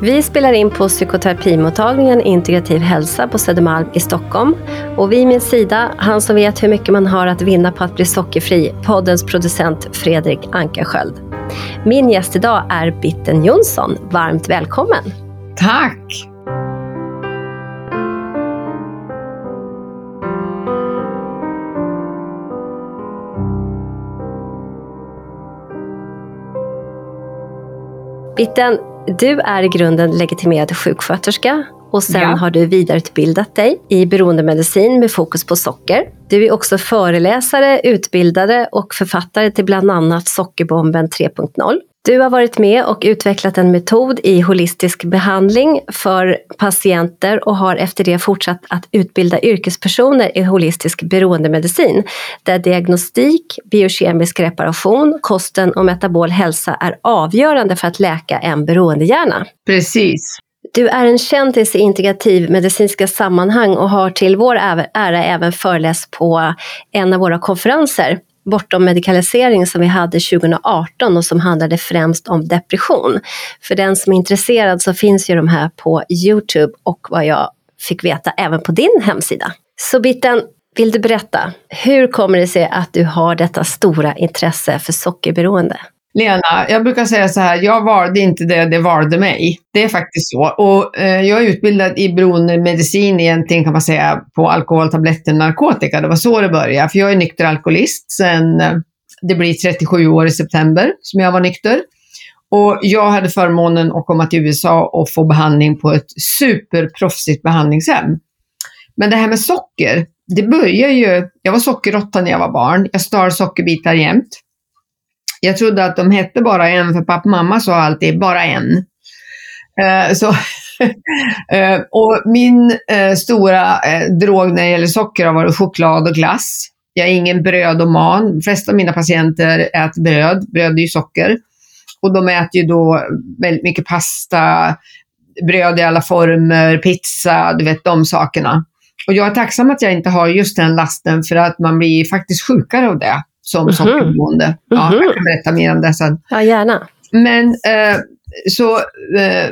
Vi spelar in på psykoterapimottagningen Integrativ hälsa på Södermalm i Stockholm. Och vid min sida, han som vet hur mycket man har att vinna på att bli sockerfri, poddens producent Fredrik Ankarsköld. Min gäst idag är Bitten Jonsson. Varmt välkommen! Tack! Bitten, du är i grunden legitimerad sjuksköterska och sen ja. har du vidareutbildat dig i beroendemedicin med fokus på socker. Du är också föreläsare, utbildare och författare till bland annat Sockerbomben 3.0. Du har varit med och utvecklat en metod i holistisk behandling för patienter och har efter det fortsatt att utbilda yrkespersoner i holistisk beroendemedicin, där diagnostik, biokemisk reparation, kosten och metabol hälsa är avgörande för att läka en beroendehjärna. Precis. Du är en kändis i integrativ medicinska sammanhang och har till vår ära även föreläst på en av våra konferenser Bortom medikalisering som vi hade 2018 och som handlade främst om depression. För den som är intresserad så finns ju de här på Youtube och vad jag fick veta även på din hemsida. Så Bitten, vill du berätta, hur kommer det sig att du har detta stora intresse för sockerberoende? Lena, jag brukar säga så här, jag valde inte det, det valde mig. Det är faktiskt så. Och eh, jag är utbildad i beroendemedicin egentligen kan man säga på alkoholtabletter och narkotika. Det var så det började. För jag är nykter alkoholist sen eh, det blir 37 år i september som jag var nykter. Och jag hade förmånen att komma till USA och få behandling på ett superproffsigt behandlingshem. Men det här med socker, det börjar ju, jag var sockerråtta när jag var barn. Jag stal sockerbitar jämt. Jag trodde att de hette bara en, för pappa och mamma sa alltid bara en. Eh, så, eh, och min eh, stora drog när det gäller socker har varit choklad och glass. Jag är ingen brödoman. De flesta av mina patienter äter bröd. Bröd är ju socker. Och de äter ju då väldigt mycket pasta, bröd i alla former, pizza, du vet de sakerna. Och jag är tacksam att jag inte har just den lasten för att man blir faktiskt sjukare av det som mm -hmm. sockerberoende. Ja, mm -hmm. Jag kan berätta mer om det sen. Ja, gärna. Men eh, så eh,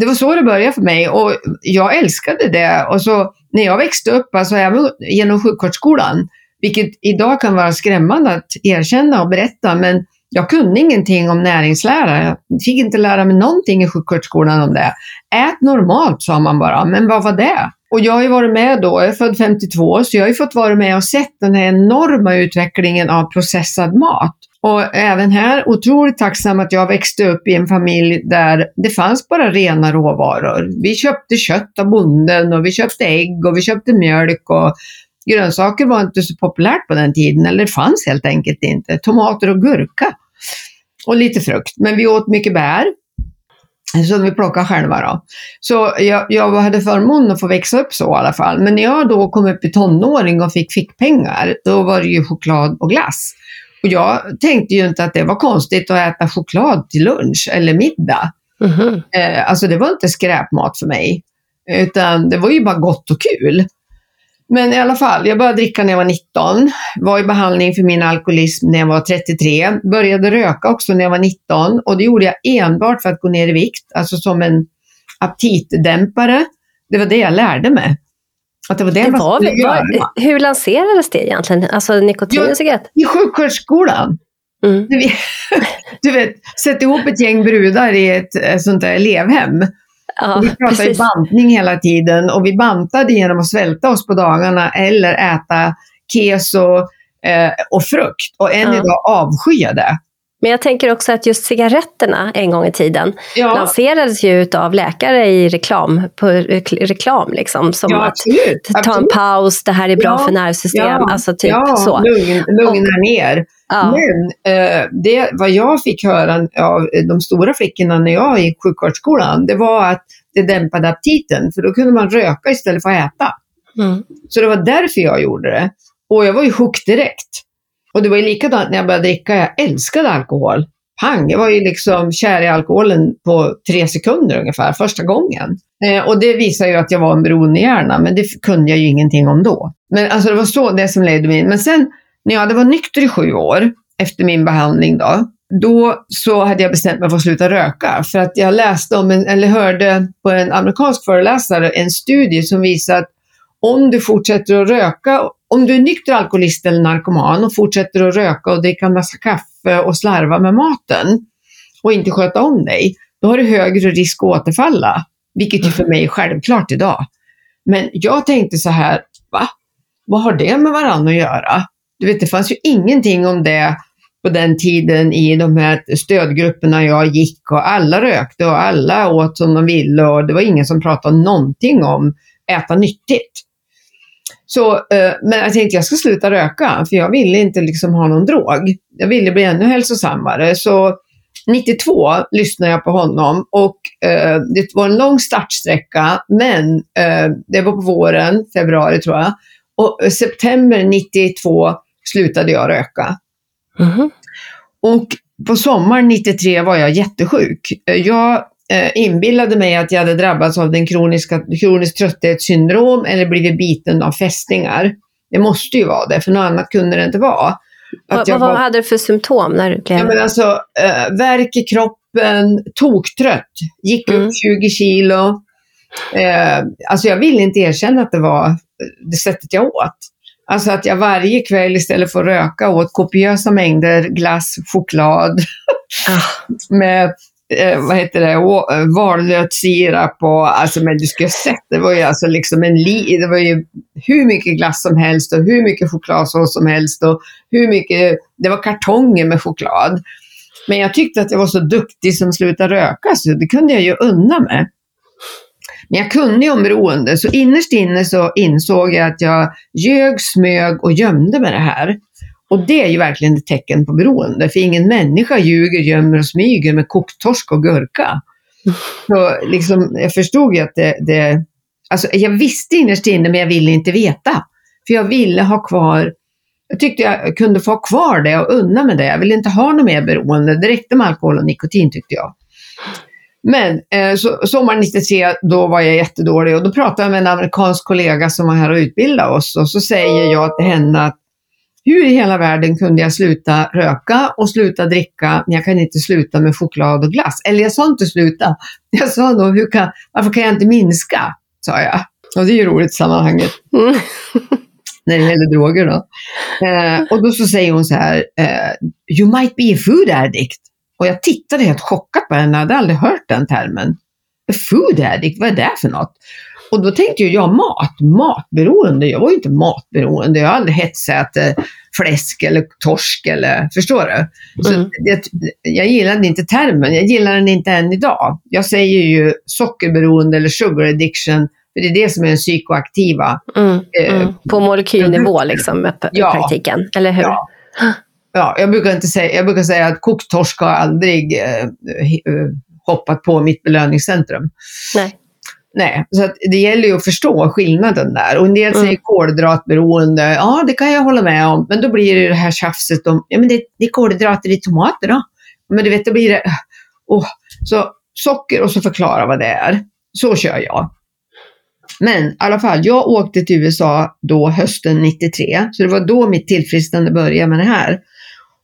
det var så det började för mig och jag älskade det. Och så när jag växte upp, alltså även genom sjukvårdsskolan, vilket idag kan vara skrämmande att erkänna och berätta, men jag kunde ingenting om näringslära. Jag fick inte lära mig någonting i sjukvårdsskolan om det. Ät normalt, sa man bara, men vad var det? Och jag har ju varit med då, jag är född 52, så jag har ju fått vara med och sett den här enorma utvecklingen av processad mat. Och även här, otroligt tacksam att jag växte upp i en familj där det fanns bara rena råvaror. Vi köpte kött av bonden och vi köpte ägg och vi köpte mjölk och grönsaker var inte så populärt på den tiden, eller det fanns helt enkelt inte. Tomater och gurka. Och lite frukt. Men vi åt mycket bär som vi plockade själva då. Så jag, jag hade förmånen att få växa upp så i alla fall. Men när jag då kom upp i tonåring och fick fickpengar, då var det ju choklad och glass. Och jag tänkte ju inte att det var konstigt att äta choklad till lunch eller middag. Mm -hmm. eh, alltså det var inte skräpmat för mig. Utan det var ju bara gott och kul. Men i alla fall, jag började dricka när jag var 19, var i behandling för min alkoholism när jag var 33, började röka också när jag var 19 och det gjorde jag enbart för att gå ner i vikt, alltså som en aptitdämpare. Det var det jag lärde mig. Att det var det, det var, var, Hur lanserades det egentligen, alltså nikotin och cigarett? I sjuksköterskeskolan. Mm. Du vet, sätt ihop ett gäng brudar i ett, ett sånt där elevhem Ja, vi pratar ju bantning hela tiden och vi bantade genom att svälta oss på dagarna eller äta keso eh, och frukt. Och än ja. idag avskyr det. Men jag tänker också att just cigaretterna en gång i tiden ja. lanserades ju av läkare i reklam, på reklam liksom. Som ja, absolut, att ta en paus, det här är bra ja, för nervsystem, alltså typ så. Lugn, lugna och, ner. Men eh, det, vad jag fick höra av de stora flickorna när jag gick sjukvårdsskolan, det var att det dämpade aptiten, för då kunde man röka istället för att äta. Mm. Så det var därför jag gjorde det. Och jag var ju hooked direkt. Och det var ju likadant när jag började dricka, jag älskade alkohol. pang, jag var ju liksom kär i alkoholen på tre sekunder ungefär, första gången. Eh, och det visar ju att jag var en beroendehjärna, men det kunde jag ju ingenting om då. Men alltså det var så det som ledde mig in. Men sen när jag hade varit nykter i sju år, efter min behandling då, då så hade jag bestämt mig för att sluta röka. För att jag läste om, en, eller hörde på en amerikansk föreläsare en studie som visar att om du fortsätter att röka, om du är nykter alkoholist eller narkoman och fortsätter att röka och dricka en massa kaffe och slarva med maten och inte sköta om dig, då har du högre risk att återfalla. Vilket ju för mig är självklart idag. Men jag tänkte så här, va? Vad har det med varandra att göra? Du vet, det fanns ju ingenting om det på den tiden i de här stödgrupperna jag gick och alla rökte och alla åt som de ville och det var ingen som pratade någonting om äta nyttigt. Så, eh, men jag tänkte jag ska sluta röka för jag ville inte liksom ha någon drog. Jag ville bli ännu hälsosammare. Så 92 lyssnade jag på honom och eh, det var en lång startsträcka men eh, det var på våren, februari tror jag. Och september 92 slutade jag röka. Mhm. Och på sommaren 93 var jag jättesjuk. Jag inbillade mig att jag hade drabbats av den kroniska, kroniskt trötthetssyndrom eller blivit biten av fästingar. Det måste ju vara det, för något annat kunde det inte vara. Vad, Att jag vad var- hade du för symptom när du blev... Ja, men alltså, eh, värk i kroppen, toktrött, gick upp Mm. 20 kilo. Eh, alltså jag ville inte erkänna att det var eh, det sättet jag åt. Alltså att jag varje kväll istället för att röka åt kopiösa mängder glass, choklad Ah, med eh, vad heter det, eh, valnötssirap och alltså men du skulle ha sett, det var ju alltså liksom en li, det var ju hur mycket glass som helst och hur mycket chokladsås som helst och hur mycket, det var kartonger med choklad. Men jag tyckte att jag var så duktig som slutade röka så det kunde jag ju unna mig. Men jag kunde ju om beroende, så innerst inne så insåg jag att jag ljög, smög och gömde med det här. Och det är ju verkligen ett tecken på beroende, för ingen människa ljuger, gömmer och smyger med kokt torsk och gurka. Så liksom, jag förstod ju att det, det... Alltså jag visste innerst inne, men jag ville inte veta. För jag ville ha kvar... Jag tyckte jag kunde få ha kvar det och unna med det. Jag ville inte ha något mer beroende. Det räckte med alkohol och nikotin tyckte jag. Men eh, så, sommaren 93, då var jag jättedålig och då pratade jag med en amerikansk kollega som var här och utbildade oss och så säger jag till henne att hur i hela världen kunde jag sluta röka och sluta dricka, men jag kan inte sluta med choklad och glass. Eller jag sa inte sluta, jag sa nog, hur kan, varför kan jag inte minska? Sa jag. Och det är ju roligt i sammanhanget mm. när det gäller droger då. Eh, och då så säger hon så här, eh, you might be a food addict. Och jag tittade helt chockat på henne, jag hade aldrig hört den termen. A food addict, vad är det för något? Och då tänkte ju jag mat, matberoende. Jag var ju inte matberoende, jag har aldrig hetsätit fläsk eller torsk eller, förstår du? Så Mm. det, jag gillade inte termen, jag gillar den inte än idag. Jag säger ju sockerberoende eller sugar addiction, för det är det som är den psykoaktiva Mm. Eh, Mm. På molekylnivå liksom, i Ja. praktiken, eller hur? Ja. Ja, jag brukar, inte säga, jag brukar säga att kokt torsk har aldrig eh, eh, hoppat på mitt belöningscentrum. Nej. Nej, så att det gäller ju att förstå skillnaden där. Och en del Mm. säger kolhydratberoende. Ja, det kan jag hålla med om. Men då blir det det här tjafset om, ja men det, det är kolhydrater i tomater då. Men du vet, då blir det, oh, så socker och så förklara vad det är. Så kör jag. Men i alla fall, jag åkte till USA då hösten 93, så det var då mitt tillfrisknande började med det här.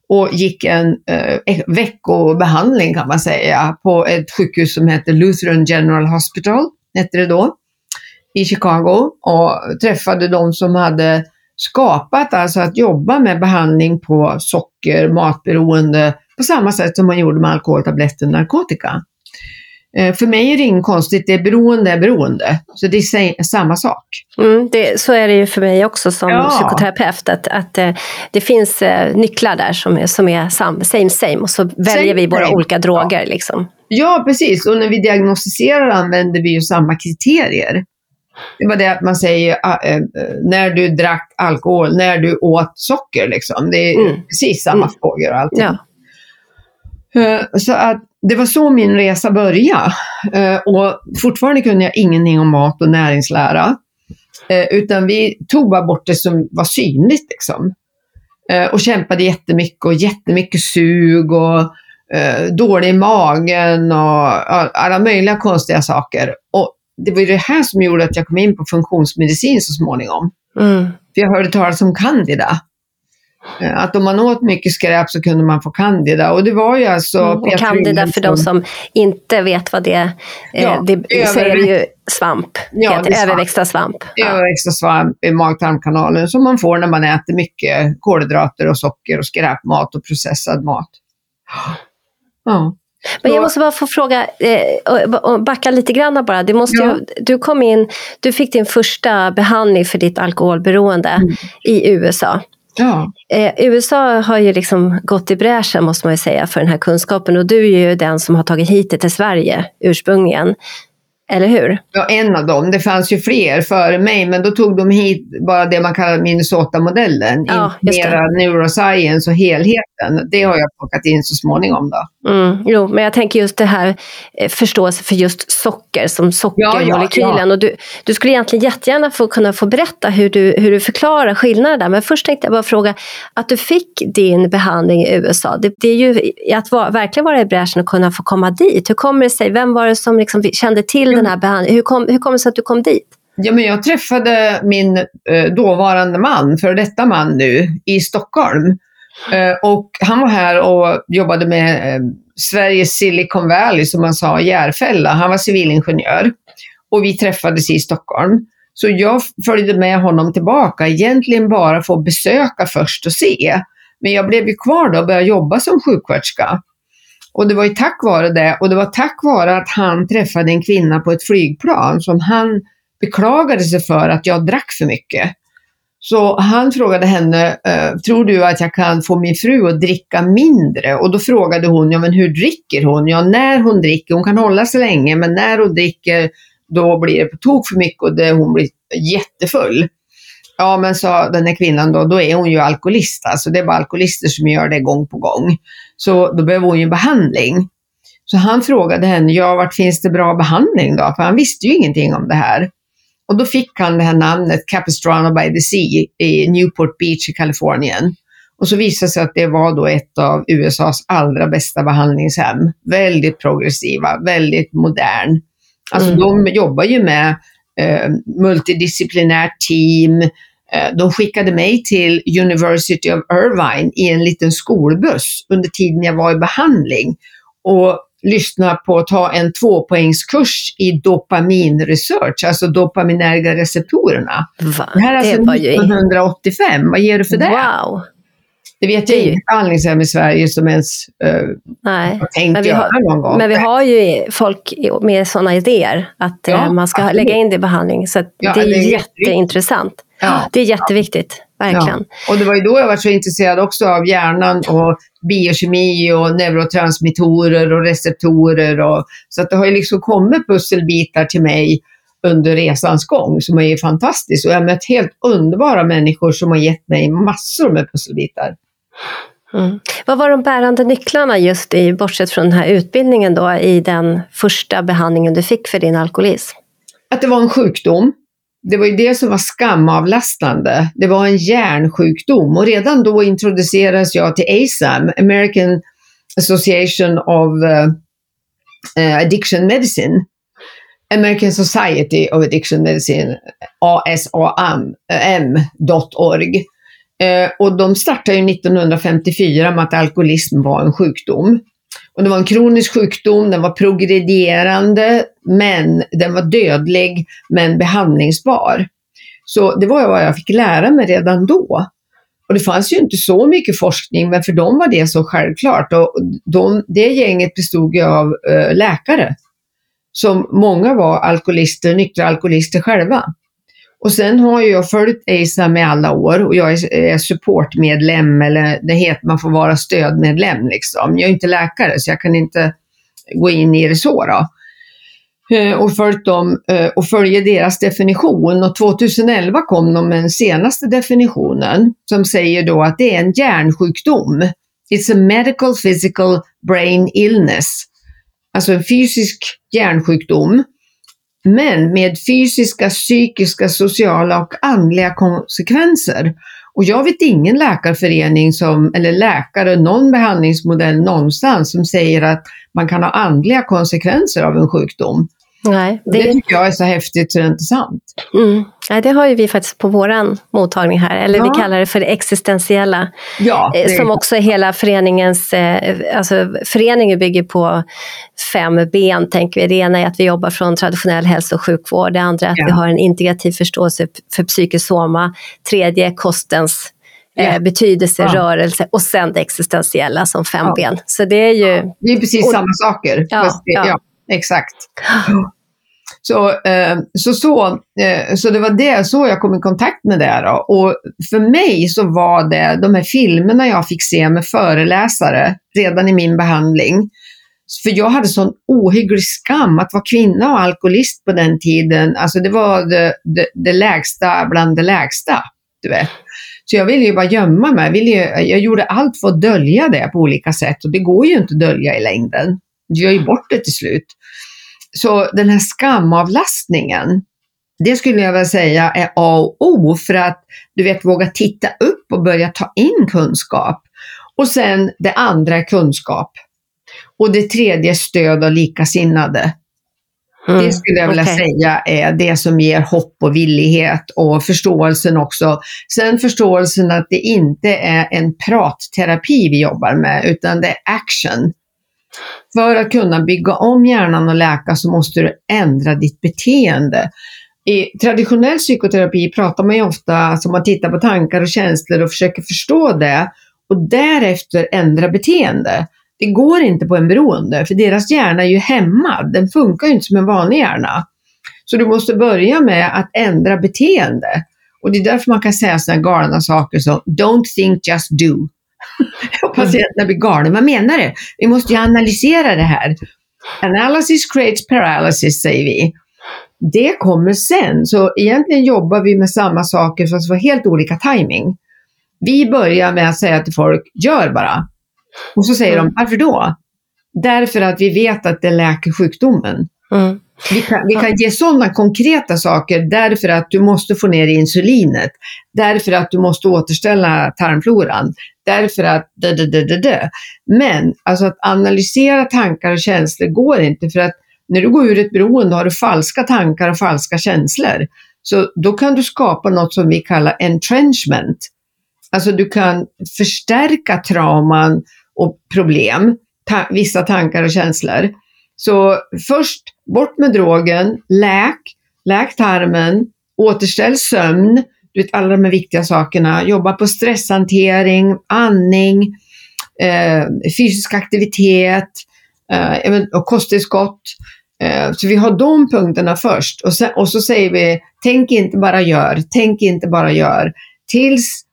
Och gick en eh, veckobehandling kan man säga på ett sjukhus som heter Lutheran General Hospital, hette det då, i Chicago. Och träffade de som hade skapat, alltså att jobba med behandling på socker, matberoende, på samma sätt som man gjorde med alkoholtabletter och narkotika. Eh, För mig är det inget konstigt, det är beroende är beroende. Så det är sa- samma sak. Mm, det, så är det ju för mig också som Ja. psykoterapeut. Att, att eh, det finns eh, nycklar där som är, som är sam, same same och så väljer vi våra same. olika droger. Liksom. Ja, precis. Och när vi diagnostiserar använder vi ju samma kriterier. Det var det att man säger ah, eh, eh, när du drack alkohol, när du åt socker. Liksom. Det är Mm. precis samma Mm. frågor och allting. Ja. Eh, Så att det var så min resa började. Och fortfarande kunde jag ingenting om mat och näringslära. Utan vi tog bara bort det som var synligt liksom. Och kämpade jättemycket och jättemycket sug och, dålig i magen och alla möjliga konstiga saker. Och det var ju det här som gjorde att jag kom in på funktionsmedicin så småningom. Mm. För jag hörde talas om candida. Eh, att om man åt mycket skräp så kunde man få candida. Och det var ju alltså... Mm, och candida för de som inte vet vad det är, Ja, det så är det ju svamp. Ja, det är svamp. överväxta svamp. Ja. överväxta svamp i mag-tarmkanalen som man får när man äter mycket kolhydrater och socker och skräpmat och processad mat. Ja. Men jag måste bara få fråga, eh, backa lite grann bara. Det måste Ja. ju, du kom in, du fick din första behandling för ditt alkoholberoende Mm. i USA. ja. Eh, USA har ju liksom gått i bräschen måste man ju säga för den här kunskapen och du är ju den som har tagit hit det till Sverige ursprungligen. Eller hur? Ja, en av dem. Det fanns ju fler före mig, men då tog de hit bara det man kallar Minnesota-modellen. Ja, mera neuroscience och helheten. Det har jag plockat in så småningom då. Mm, jo, men jag tänker just det här eh, förståelse för just socker som sockermolekylen. Och du, du skulle egentligen jättegärna få kunna få berätta hur du, hur du förklarar skillnaden där. Men först tänkte jag bara fråga, att du fick din behandling i USA, det, det är ju att vara, verkligen vara i bräschen och kunna få komma dit. Hur kommer det sig? Vem var det som liksom kände till den här behandlingen? Hur kom, hur kom det sig att du kom dit? Ja, men jag träffade min eh, dåvarande man, för detta man nu, i Stockholm. Eh, och han var här och jobbade med eh, Sveriges Silicon Valley, som man sa, Järfälla. Han var civilingenjör. Och vi träffades i Stockholm. Så jag följde med honom tillbaka, egentligen bara för att besöka först och se. Men jag blev ju kvar då och började jobba som sjuksköterska. Och det var ju tack vare det, och det var tack vare att han träffade en kvinna på ett flygplan som han beklagade sig för att jag drack för mycket. Så han frågade henne, eh, tror du att jag kan få min fru att dricka mindre? Och då frågade hon, ja men hur dricker hon? Ja, när hon dricker, hon kan hålla sig länge, men när hon dricker, då blir det på tok för mycket och det, hon blir jättefull. Ja, men sa den här kvinnan då, då är hon ju alkoholist. Alltså det är bara alkoholister som gör det gång på gång. Så då behöver hon ju behandling. Så han frågade henne, ja vart finns det bra behandling då? För han visste ju ingenting om det här. Och då fick han det här namnet Capistrano by the Sea i Newport Beach i Kalifornien. Och så visade det sig att det var då ett av USAs allra bästa behandlingshem. Väldigt progressiva, väldigt modern. Alltså Mm. de jobbar ju med eh, multidisciplinärt team. Eh, de skickade mig till University of Irvine i en liten skolbuss under tiden jag var i behandling och lyssna på att ta en tvåpoängskurs i dopaminresearch, alltså dopaminerga receptorerna. Va? Det här är alltså var ju... 1985, vad ger du för det? Wow! Det vet jag inget behandlingshem i Sverige som ens uh, Nej. har tänkt Men vi göra har- någon gång. Men vi har ju folk med sådana idéer att Ja, eh, man ska absolut. lägga in det i behandling. Så Ja, det är, det är jätteintressant. Ja. Det är jätteviktigt, verkligen. Och det var ju då jag var så intresserad också av hjärnan och biokemi och neurotransmittorer och receptorer. Och, så att det har ju liksom kommit pusselbitar till mig under resans gång som är fantastiskt. Och jag har mött helt underbara människor som har gett mig massor med pusselbitar. Mm. Vad var de bärande nycklarna just i, bortsett från den här utbildningen då, i den första behandlingen du fick för din alkoholism? Att det var en sjukdom. Det var ju det som var skamavlastande. Det var en hjärnsjukdom och redan då introducerades jag till ASAM, American Association of eh, Addiction Medicine. American Society of Addiction Medicine, asam.org. Eh, Eh, och de startade ju 1954 med att alkoholism var en sjukdom. Och det var en kronisk sjukdom, den var progredierande, men den var dödlig, men behandlingsbar. Så det var vad jag fick lära mig redan då. Och det fanns ju inte så mycket forskning, men för dem var det så självklart. Och de, det gänget bestod ju av eh, läkare, som många var alkoholister, nyktra alkoholister själva. Och sen har jag följt ASAM i alla år och jag är, supportmedlem, eller det heter man får vara stödmedlem liksom. Jag är inte läkare så jag kan inte gå in i det så då. Eh, och följt dem eh, och följer deras definition och 2011 kom de med den senaste definitionen som säger då att det är en hjärnsjukdom. It's a medical physical brain illness. Alltså en fysisk hjärnsjukdom men med fysiska, psykiska, sociala och andliga konsekvenser. Och jag vet ingen läkarförening som, eller läkare, någon behandlingsmodell någonstans som säger att man kan ha andliga konsekvenser av en sjukdom. Nej, det... det tycker jag är så häftigt så det är inte sant. Mm. Nej, det har ju vi faktiskt på vår mottagning här, eller ja. vi kallar det för det existentiella. Ja, eh, det... Som också är hela föreningens, eh, alltså föreningen bygger på fem ben, tänker vi. Det ena är att vi jobbar från traditionell hälso och sjukvård, det andra är att ja. vi har en integrativ förståelse för psykosoma, tredje är kostens eh, betydelse, ja. rörelse och sen det existentiella som fem ben. Så det är ju... Det är precis och, samma saker. Ja, ja. exakt. Så, eh, så, så, eh, så det var det, så jag kom i kontakt med det. Då. Och för mig så var det de här filmerna jag fick se med föreläsare redan i min behandling. För jag hade sån ohygglig skam att vara kvinna och alkoholist på den tiden. Alltså det var det, det, det lägsta bland det lägsta. Du vet. Så jag ville ju bara gömma mig. Jag, ville ju, jag gjorde allt för att dölja det på olika sätt och det går ju inte att dölja i längden. Du gör ju bort det till slut. Så den här skamavlastningen, det skulle jag vilja säga är A och O för att du vet våga titta upp och börja ta in kunskap. Och sen det andra är kunskap. Och det tredje är stöd av likasinnade. Mm, det skulle jag vilja okay. säga är det som ger hopp och villighet och förståelsen också. Sen förståelsen att det inte är en pratterapi vi jobbar med, utan det är action. För att kunna bygga om hjärnan och läka så måste du ändra ditt beteende. I traditionell psykoterapi pratar man ju ofta, alltså man tittar på tankar och känslor och försöker förstå det och därefter ändra beteende. Det går inte på en beroende, för deras hjärna är ju hämmad. Den funkar ju inte som en vanlig hjärna. Så du måste börja med att ändra beteende. Och det är därför man kan säga sådana galna saker som “Don't think, just do”. Och patienterna blir galna. Vad menar du? Vi måste ju analysera det här. Analysis creates paralysis, säger vi. Det kommer sen. Så egentligen jobbar vi med samma saker fast för helt olika timing. Vi börjar med att säga till folk, gör bara. Och så säger mm. de, varför då? Därför att vi vet att det läker sjukdomen. Mm. Vi kan, vi kan ge sådana konkreta saker därför att du måste få ner insulinet, därför att du måste återställa tarmfloran, därför att da, da, da, da, da. Men alltså att analysera tankar och känslor går inte för att när du går ur ett beroende har du falska tankar och falska känslor. Så då kan du skapa något som vi kallar entrenchment. Alltså du kan förstärka trauman och problem, ta vissa tankar och känslor. Så först bort med drogen, läk, läk tarmen, återställ sömn, du vet, alla de här viktiga sakerna. Jobba på stresshantering, andning, eh, fysisk aktivitet eh, och kosttillskott. Eh, så vi har de punkterna först och, sen, och så säger vi, tänk inte bara gör, tänk inte bara gör. Tills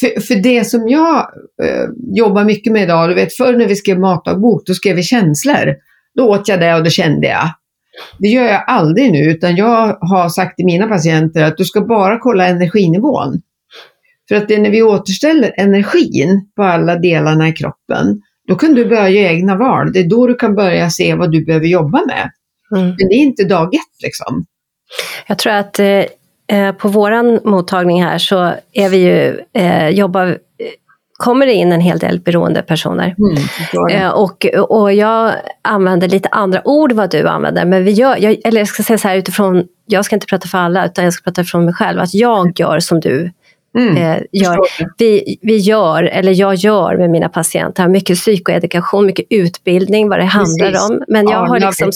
för, för det som jag eh, jobbar mycket med idag, du vet förr när vi skrev matdagbok, då skrev vi känslor. Då åt jag det och då kände jag. Det gör jag aldrig nu, utan jag har sagt till mina patienter att du ska bara kolla energinivån. För att det är när vi återställer energin på alla delarna i kroppen, då kan du börja göra egna val. Det är då du kan börja se vad du behöver jobba med. Mm. Men det är inte dag ett liksom. Jag tror att eh, eh på vår mottagning här så är vi ju, eh, jobbar kommer det in en hel del beroende personer. Mm, eh, och, och jag använder lite andra ord vad du använder, men vi gör, jag, eller jag ska säga så här utifrån, jag ska inte prata för alla, utan jag ska prata från mig själv, att jag gör som du Mm, eh, gör. Vi, vi gör, eller jag gör med mina patienter, mycket psykoedukation, mycket utbildning, vad det handlar Precis. om. Men jag har liksom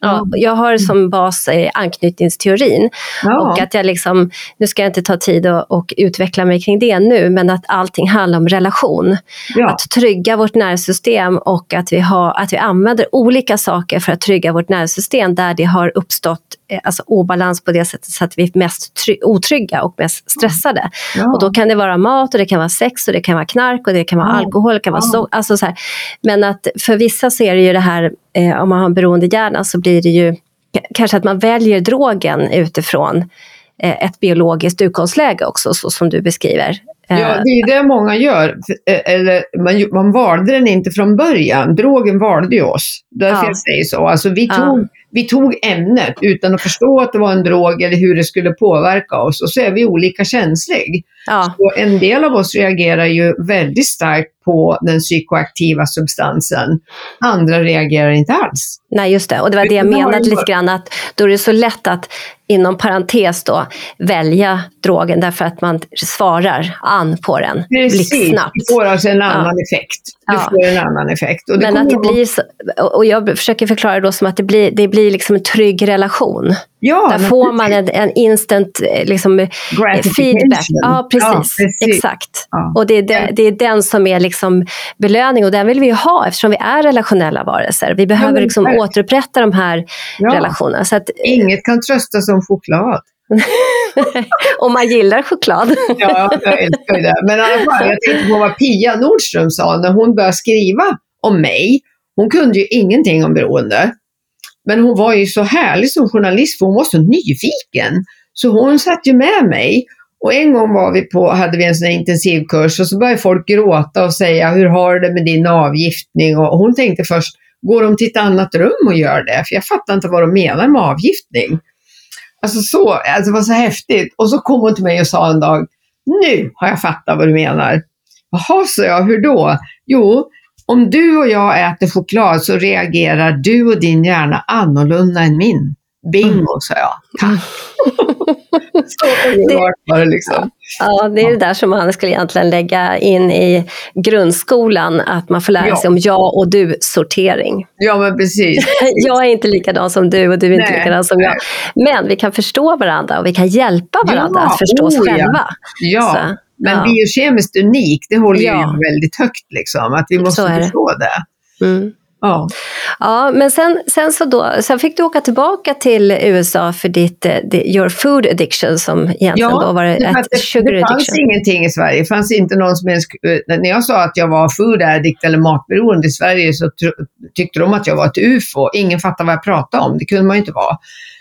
Ja, jag har som bas eh, anknytningsteorin. Ja. Och att jag liksom, nu ska jag inte ta tid och, och, utveckla mig kring det nu, men att allting handlar om relation. Ja. Att trygga vårt nervsystem och att vi, har, att vi använder olika saker för att trygga vårt nervsystem där det har uppstått alltså, obalans på det sättet så att vi är mest otrygga och mest stressade. Ja. Och då kan det vara mat och det kan vara sex och det kan vara knark och det kan vara alkohol. Det kan vara so alltså så här. Men att för vissa så är det ju det här eh, om man har en beroendehjärna så blir det ju kanske att man väljer drogen utifrån eh, ett biologiskt utgångsläge också, så som du beskriver. Ja, det är det många gör. Eh, eller man, man valde den inte från början. Drogen valde ju oss. Därför Ja. jag säger så. Alltså vi, Ja. Vi tog ämnet utan att förstå att det var en drog eller hur det skulle påverka oss. Och så är vi olika känslig. Ja, Och en del av oss reagerar ju väldigt starkt på den psykoaktiva substansen. Andra reagerar inte alls. nej just det. Och det var det jag menade lite grann att då är det så lätt att inom parentes då välja drogen därför att man svarar an på den Precis, blixtsnabbt. du får alltså en annan effekt. Du Ja. får en annan effekt. Och Men att det blir så, och jag försöker förklara då som att det blir, det blir liksom en trygg relation. ja, Där får man en, en instant eh, liksom, eh, feedback. Ja, precis. Ja, precis. Exakt. Ja. Och det är, det, det är den som är liksom belöning och den vill vi ha eftersom vi är relationella varelser. Vi behöver men liksom återupprätta de här Ja. relationerna. Så att, Inget kan trösta som choklad. om man gillar choklad. Ja, jag älskar ju det. Men i alla fall, jag tänkte på vad Pia Nordström sa när hon började skriva om mig. Hon kunde ju ingenting om beroende. Men hon var ju så härlig som journalist för hon var så nyfiken. Så hon satt ju med mig. Och en gång var vi på, hade vi en sån här intensivkurs och så började folk gråta och säga hur har du det med din avgiftning? Och hon tänkte först, går de till ett annat rum och gör det? För jag fattar inte vad de menar med avgiftning. Alltså så, alltså det var så häftigt. Och så kom hon till mig och sa en dag, nu har jag fattat vad du menar. Jaha, sa jag, hur då? Jo, om du och jag äter choklad så reagerar du och din hjärna annorlunda än min. Bingo, sa jag. Tack. så var det liksom. Ja, det är det där som man skulle egentligen lägga in i grundskolan, att man får lära Ja. sig om jag och du-sortering. Ja, men precis. Jag är inte likadan som du och du är inte Nej, likadan som jag. Men vi kan förstå varandra och vi kan hjälpa varandra Ja, att förstå oss oh själva. Ja, Så, men ja. biokemiskt unik, det håller Ja. ju väldigt högt liksom. Att vi måste det. förstå det. Mm. Ja. Ja, men sen, sen, så då, sen fick du åka tillbaka till USA för ditt, eh, your food addiction som egentligen då var ett det, sugar det fanns addiction. ingenting i Sverige. Det fanns inte någon som ens, eh, när jag sa att jag var food addict eller matberoende i Sverige så tyckte de att jag var ett ufo. Ingen fattade vad jag pratade om. Det kunde man ju inte vara.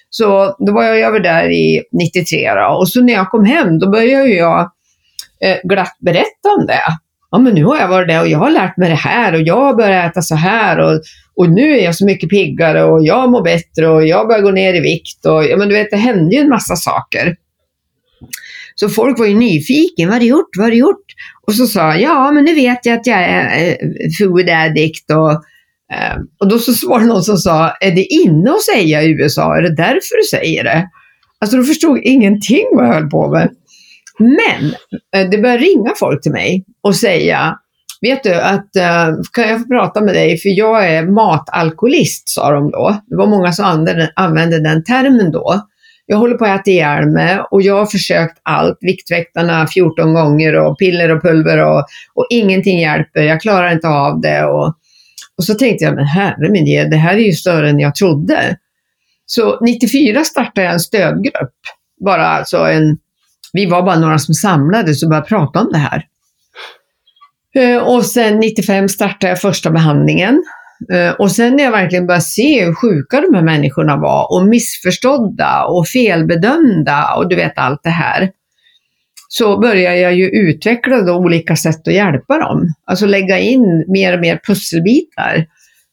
Så då var jag över där i 93 då. och så när jag kom hem då började jag Eh, glatt berätta om det. Ja men nu har jag varit där och jag har lärt mig det här och jag har börjat äta så här och, och nu är jag så mycket piggare och jag mår bättre och jag börjar gå ner i vikt och ja men du vet det hände ju en massa saker. Så folk var ju nyfiken. Vad har du gjort? Vad har du gjort? Och så sa jag, ja men nu vet jag att jag är eh, food addict och, eh, och då så var det någon som sa, är det inne att säga i USA? Är det därför du säger det? Alltså de förstod ingenting vad jag höll på med. Men eh, det började ringa folk till mig och säga, vet du att eh, kan jag få prata med dig för jag är matalkoholist, sa de då. Det var många som använde, använde den termen då. Jag håller på att äta ihjäl mig och jag har försökt allt, Viktväktarna 14 gånger och piller och pulver och, och ingenting hjälper, jag klarar inte av det. Och, och så tänkte jag, men herre min ge, det här är ju större än jag trodde. Så 94 startade jag en stödgrupp. Bara alltså en, vi var bara några som samlades och började prata om det här. Eh, och sen 95 startade jag första behandlingen. Eh, och sen när jag verkligen började se hur sjuka de här människorna var och missförstådda och felbedömda och du vet allt det här. Så började jag ju utveckla då olika sätt att hjälpa dem. Alltså lägga in mer och mer pusselbitar.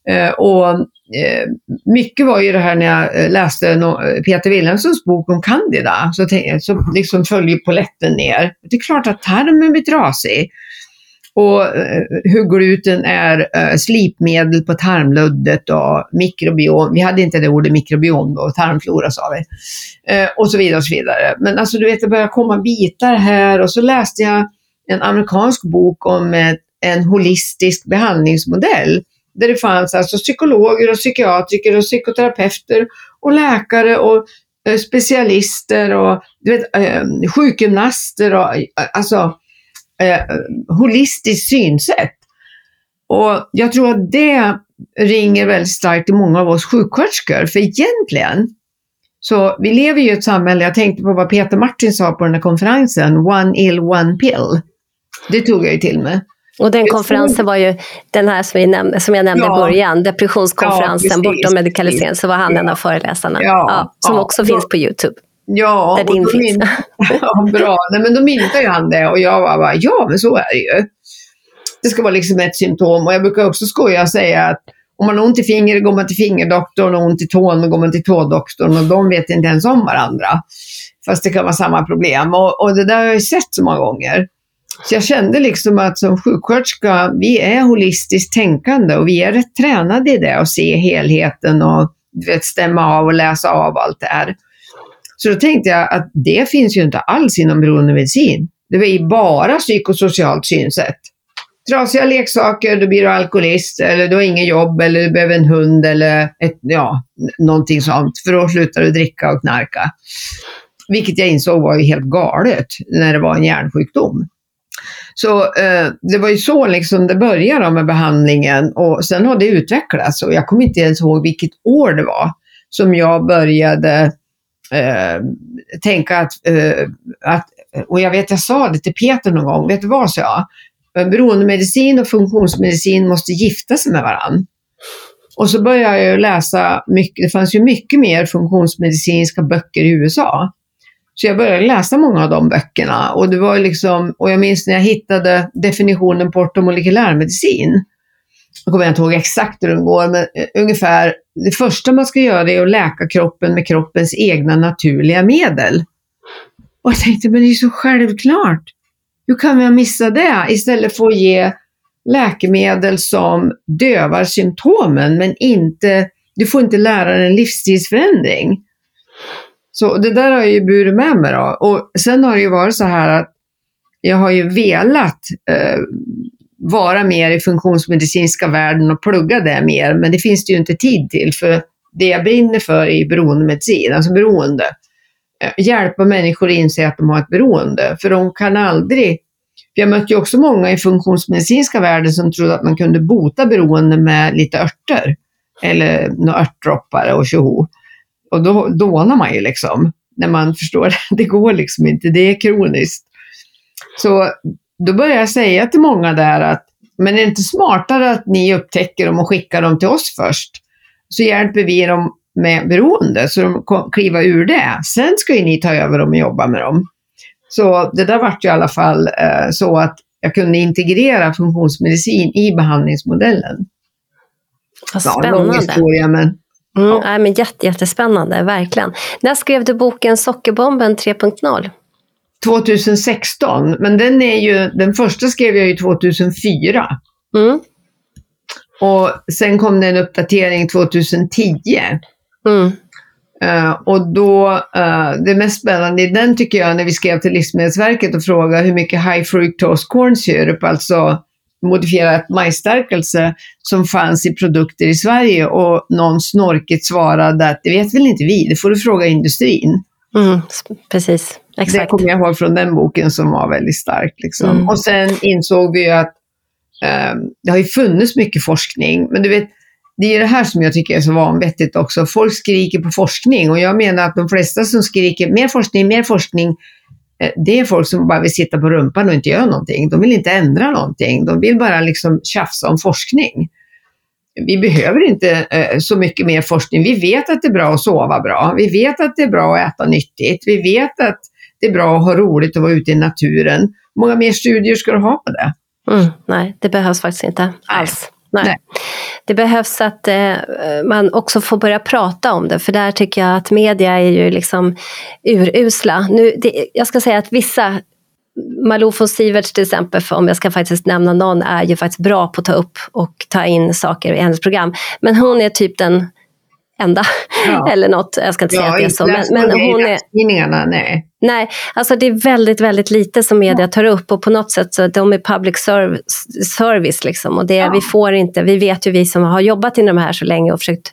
Eh, och Eh, mycket var ju det här när jag eh, läste eh, Peter Wilhelmssons bok om Candida, så, tänkte, så liksom följde poletten ner. Det är klart att tarmen blir trasig. Och hur gluten är slipmedel på tarmluddet och mikrobiom. Vi hade inte det ordet mikrobiom då, tarmflora sa vi. Och så vidare och så vidare. Men alltså du vet, det började komma bitar här och så läste jag en amerikansk bok om en holistisk behandlingsmodell. Där det fanns alltså psykologer och psykiatriker och psykoterapeuter och läkare och eh, specialister och du vet, eh, sjukgymnaster och eh, alltså eh, holistiskt synsätt. Och jag tror att det ringer väldigt starkt i många av oss sjuksköterskor, för egentligen så vi lever ju i ett samhälle, jag tänkte på vad Peter Martin sa på den här konferensen, one ill, one pill. Det tog jag ju till mig. Och den konferensen var ju den här som, nämnde, som jag nämnde Ja. i början, depressionskonferensen, Ja, precis, bortom medikalisering, så var han Ja. en av föreläsarna. Ja, som också Då- finns på Youtube. Ja, Där din finns. min- ja bra. Nej, men då myntade ju han det och jag var bara, ja men så är det ju. Det ska vara liksom ett symptom och jag brukar också skoja och säga att om man har ont i fingret går man till fingerdoktorn och ont i tån går man till tådoktorn och de vet inte ens om varandra. Fast det kan vara samma problem och, och det där har jag sett så många gånger. Så jag kände liksom att som sjuksköterska, vi är holistiskt tänkande och vi är rätt tränade i det, att se helheten och vet, stämma av och läsa av allt det här. Så då tänkte jag att det finns ju inte alls inom beroendemedicin. Det är ju bara psykosocialt synsätt. Trasiga leksaker, då blir du alkoholist, eller du har inget jobb, eller du behöver en hund, eller ett, ja, någonting sånt, för då slutar du dricka och knarka. Vilket jag insåg var ju helt galet när det var en hjärnsjukdom. Så eh, det var ju så liksom det började med behandlingen och sen har det utvecklats och jag kommer inte ens ihåg vilket år det var som jag började eh, tänka att, eh, att, och jag vet jag sa det till Peter någon gång, vet du vad sa jag? Beroendemedicin och funktionsmedicin måste gifta sig med varandra. Och så började jag läsa mycket, det fanns ju mycket mer funktionsmedicinska böcker i USA. Så jag började läsa många av de böckerna och det var liksom, och jag minns när jag hittade definitionen på ortomolekylärmedicin. Jag kommer inte ihåg exakt hur den går, men eh, ungefär det första man ska göra är att läka kroppen med kroppens egna naturliga medel. Och jag tänkte, men det är så självklart. Hur kan vi ha missat det? Istället för att ge läkemedel som dövar symptomen, men inte, du får inte lära dig en livsstilsförändring. Så det där har jag ju burit med mig då. Och sen har det ju varit så här att jag har ju velat eh, vara mer i funktionsmedicinska världen och plugga det mer, men det finns det ju inte tid till, för det jag brinner för är beroendemedicin, alltså beroende. Eh, hjälpa människor att inse att de har ett beroende, för de kan aldrig jag mötte ju också många i funktionsmedicinska världen som trodde att man kunde bota beroende med lite örter. Eller några örtdroppar och tjoho. Och då dånar man ju liksom. När man förstår, det går liksom inte, det är kroniskt. Så då började jag säga till många där att, men är det inte smartare att ni upptäcker dem och skickar dem till oss först? Så hjälper vi dem med beroende, så de kliva ur det. Sen ska ju ni ta över dem och jobba med dem. Så det där vart ju i alla fall eh, så att jag kunde integrera funktionsmedicin i behandlingsmodellen. Vad spännande. Ja, lång historia, men Mm, ja. nej, men jätte, jättespännande, verkligen. När skrev du boken Sockerbomben 3.0? 2016, men den är ju, den första skrev jag ju 2004. Mm. Och sen kom det en uppdatering 2010. Mm. Uh, och då, uh, det mest spännande i den tycker jag, när vi skrev till Livsmedelsverket och frågade hur mycket high fructose corn syrup, alltså modifierat majsstärkelse som fanns i produkter i Sverige och någon snorkigt svarade att det vet väl inte vi, det får du fråga industrin. Mm, precis, exakt. Det kommer jag ihåg från den boken som var väldigt stark. Liksom. Mm. Och sen insåg vi att um, det har ju funnits mycket forskning, men du vet, det är det här som jag tycker är så vanvettigt också. Folk skriker på forskning och jag menar att de flesta som skriker mer forskning, mer forskning, Eh, det är folk som bara vill sitta på rumpan och inte göra någonting. De vill inte ändra någonting. De vill bara liksom tjafsa om forskning. Vi behöver inte eh, så mycket mer forskning. Vi vet att det är bra att sova bra. Vi vet att det är bra att äta nyttigt. Vi vet att det är bra att ha roligt och vara ute i naturen. Hur många mer studier ska du ha på det? Mm, nej, det behövs faktiskt inte alls. Nej. Nej. Det behövs att eh, man också får börja prata om det, för där tycker jag att media är ju liksom urusla. Nu, det, jag ska säga att vissa Malou von Siverts till exempel, om jag ska faktiskt nämna någon, är ju faktiskt bra på att ta upp och ta in saker i hennes program. Men hon är typ den enda. Ja. Eller något, jag ska inte säga att det är så. Men, men hon är... Nej. Nej, alltså det är väldigt, väldigt lite som media tar upp och på något sätt så de är public service liksom. Och det, ja. vi får inte, vi vet ju vi som har jobbat inom det här så länge och försökt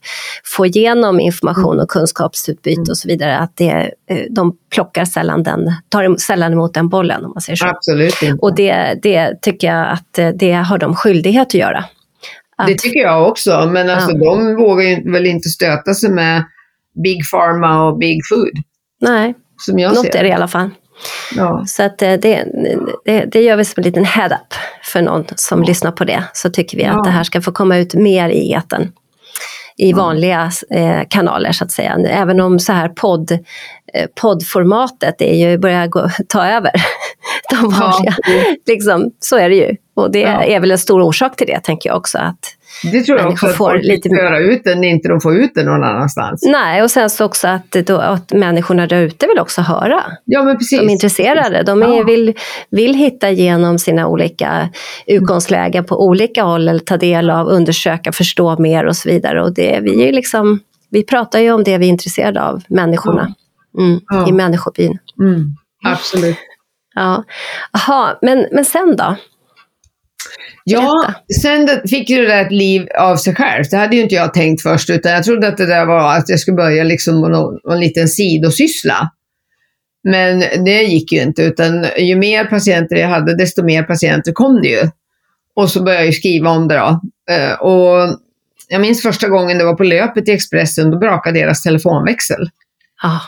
få igenom information och kunskapsutbyte mm. och så vidare, att det, eh, de plockar sällan den, tar sällan emot den bollen om man säger så. Absolut inte. Och det, det tycker jag att eh, det har de skyldighet att göra. Att... Det tycker jag också, men alltså ja. de vågar ju väl inte stöta sig med Big Pharma och Big Food. Nej, som jag något ser. är det i alla fall. Ja. Så att eh, det, det, det, gör vi som en liten head-up för någon som ja. lyssnar på det. Så tycker vi att det här ska få komma ut mer i eten i vanliga eh, kanaler så att säga. Även om så här podd, eh, poddformatet är ju, börjar gå, ta över de vanliga. Ja. liksom, så är det ju. Och det är väl en stor orsak till det tänker jag också. Att Det tror jag också att får folk lite- göra ut det när inte de får ut det någon annanstans. Nej, och sen så också att, då, att människorna där ute vill också höra. Ja, men precis. De är intresserade. De är, Ja. vill, vill hitta igenom sina olika utgångslägen på olika håll eller ta del av, undersöka, förstå mer och så vidare. Och det, vi, är liksom, vi pratar ju om det vi är intresserade av, människorna. Mm, Ja. I människobyn. Mm, absolut. Ja. Aha, men, men sen då? Ja, sen fick ju det där ett liv av sig själv. Det hade ju inte jag tänkt först, utan jag trodde att det där var att jag skulle börja liksom med någon, någon liten sidosyssla. Men det gick ju inte, utan ju mer patienter jag hade, desto mer patienter kom det ju. Och så började jag skriva om det då. Eh, och jag minns första gången det var på löpet i Expressen, då brakade deras telefonväxel. Ja.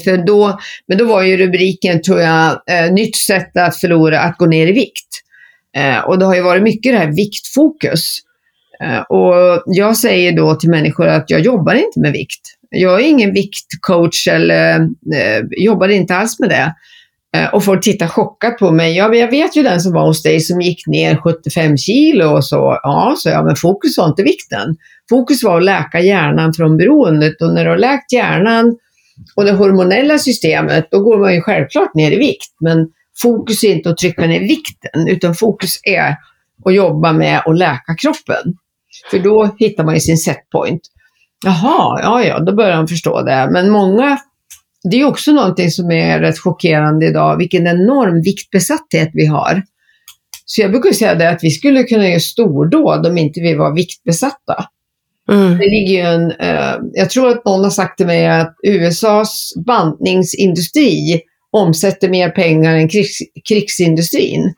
För då, men då var ju rubriken, tror jag, eh, nytt sätt att förlora, att gå ner i vikt. Eh, och det har ju varit mycket det här viktfokus. Eh, och jag säger då till människor att jag jobbar inte med vikt. Jag är ingen viktcoach eller eh, jobbar inte alls med det. Eh, och folk tittar chockat på mig. Ja, men jag vet ju den som var hos dig som gick ner 75 kilo och så. Ja, så jag, men fokus var inte vikten. Fokus var att läka hjärnan från beroendet och när du har läkt hjärnan och det hormonella systemet, då går man ju självklart ner i vikt. Men fokus är inte att trycka ner vikten, utan fokus är att jobba med att läka kroppen. För då hittar man ju sin setpoint. Jaha, ja, ja, då börjar han förstå det. Men många, det är också någonting som är rätt chockerande idag, vilken enorm viktbesatthet vi har. Så jag brukar säga det att vi skulle kunna göra stordåd om inte vi var viktbesatta. Mm. Det ligger ju en, eh, jag tror att någon har sagt till mig att USAs bantningsindustri omsätter mer pengar än krigs, krigsindustrin.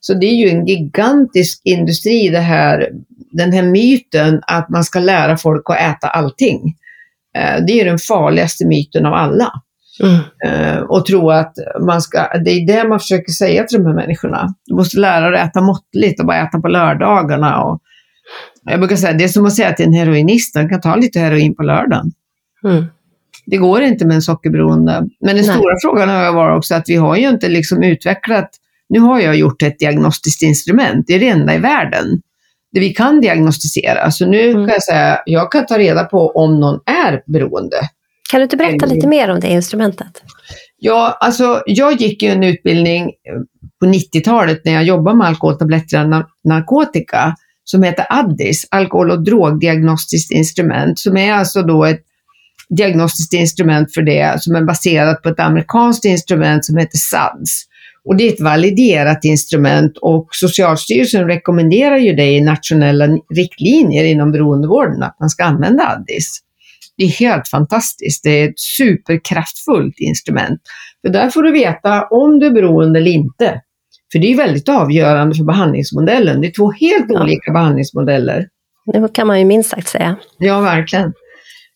Så det är ju en gigantisk industri det här, den här myten att man ska lära folk att äta allting. Eh, det är ju den farligaste myten av alla. Mm. Eh, och tro att man ska, det är det man försöker säga till de här människorna. Du måste lära dig att äta måttligt och bara äta på lördagarna. Och jag brukar säga, det är som att säga till en heroinist, han kan ta lite heroin på lördagen. Mm. Det går inte med en sockerberoende. Men den Nej. stora frågan har varit också att vi har ju inte liksom utvecklat, nu har jag gjort ett diagnostiskt instrument, det är det enda i världen, där vi kan diagnostisera. Så nu Mm. kan jag säga, jag kan ta reda på om någon är beroende. Kan du inte berätta lite mer om det instrumentet? Ja, alltså jag gick ju en utbildning på 90-talet när jag jobbade med alkoholtabletter och nar- narkotika som heter ADDIS, alkohol och drogdiagnostiskt instrument, som är alltså då ett diagnostiskt instrument för det som är baserat på ett amerikanskt instrument som heter SADS. Och det är ett validerat instrument och Socialstyrelsen rekommenderar ju det i nationella riktlinjer inom beroendevården att man ska använda ADDIS. Det är helt fantastiskt. Det är ett superkraftfullt instrument. För där får du veta om du är beroende eller inte. För det är väldigt avgörande för behandlingsmodellen. Det är två helt Ja. olika behandlingsmodeller. Det kan man ju minst sagt säga. Ja, verkligen.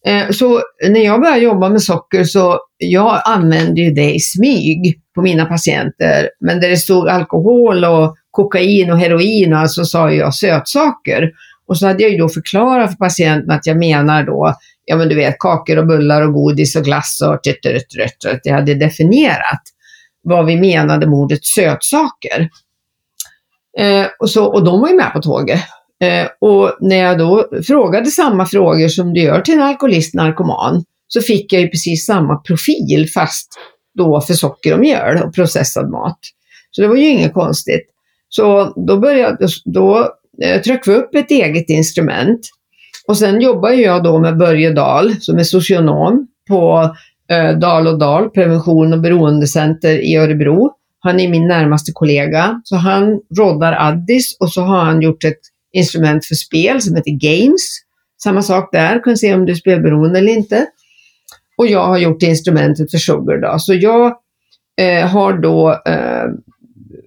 Eh, Så när jag började jobba med socker så jag använde ju det i smyg på mina patienter. Men där det stod alkohol och kokain och heroin och så sa jag sötsaker. Och så hade jag ju då förklarat för patienten att jag menar då, ja men du vet kakor och bullar och godis och glass och tjut, tjut, tjut, tjut. Jag hade definierat vad vi menade med ordet sötsaker. Eh, och, så, och de var ju med på tåget. Eh, och när jag då frågade samma frågor som du gör till en alkoholist, narkoman, så fick jag ju precis samma profil fast då för socker och mjöl och processad mat. Så det var ju inget konstigt. Så då började, då eh, tryckte vi upp ett eget instrument. Och sen jobbar jag då med Börje Dahl som är socionom på Eh, Dal och Dal prevention och beroendecenter i Örebro. Han är min närmaste kollega, så han roddar Addis och så har han gjort ett instrument för spel som heter Games. Samma sak där, kan se om du är spelberoende eller inte. Och jag har gjort instrumentet för Sugar då. Så jag eh, har då, eh,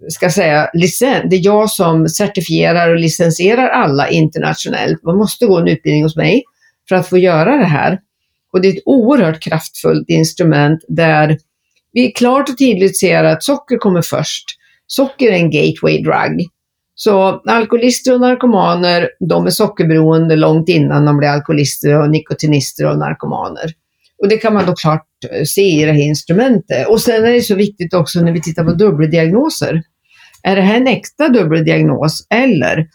ska säga, licens. Det är jag som certifierar och licensierar alla internationellt. Man måste gå en utbildning hos mig för att få göra det här. Och det är ett oerhört kraftfullt instrument där vi klart och tydligt ser att socker kommer först. Socker är en gateway drug. Så alkoholister och narkomaner, de är sockerberoende långt innan de blir alkoholister och nikotinister och narkomaner. Och det kan man då klart eh, se i det här instrumentet. Och sen är det så viktigt också när vi tittar på dubbeldiagnoser. Är det här en äkta dubbeldiagnos eller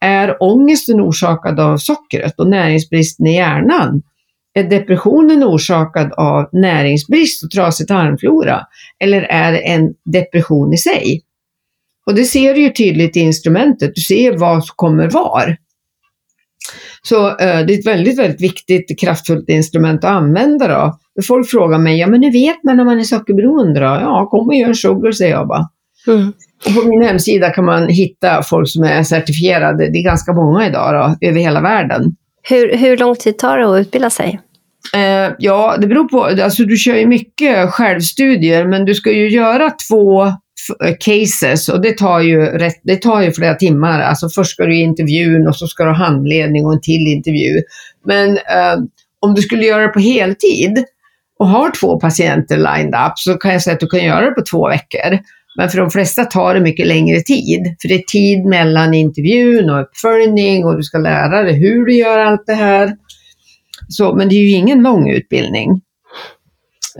Är ångesten orsakad av sockret och näringsbristen i hjärnan? Är depressionen orsakad av näringsbrist och trasig tarmflora? Eller är det en depression i sig? Och det ser du ju tydligt i instrumentet. Du ser vad som kommer var. Så eh, det är ett väldigt, väldigt viktigt, kraftfullt instrument att använda då. Folk frågar mig, ja men hur vet man när man är sockerberoende då? Ja, kom och gör en sugar, säger jag bara. Mm. Och på min hemsida kan man hitta folk som är certifierade. Det är ganska många idag då, över hela världen. Hur, hur lång tid tar det att utbilda sig? Eh, ja, det beror på. Alltså, du kör ju mycket självstudier, men du ska ju göra två eh, cases och det tar, ju rätt, det tar ju flera timmar. Alltså först ska du i intervjun och så ska du ha handledning och en till intervju. Men eh, om du skulle göra det på heltid och har två patienter lined up så kan jag säga att du kan göra det på två veckor. Men för de flesta tar det mycket längre tid. För det är tid mellan intervjun och uppföljning och du ska lära dig hur du gör allt det här. Så, men det är ju ingen lång utbildning.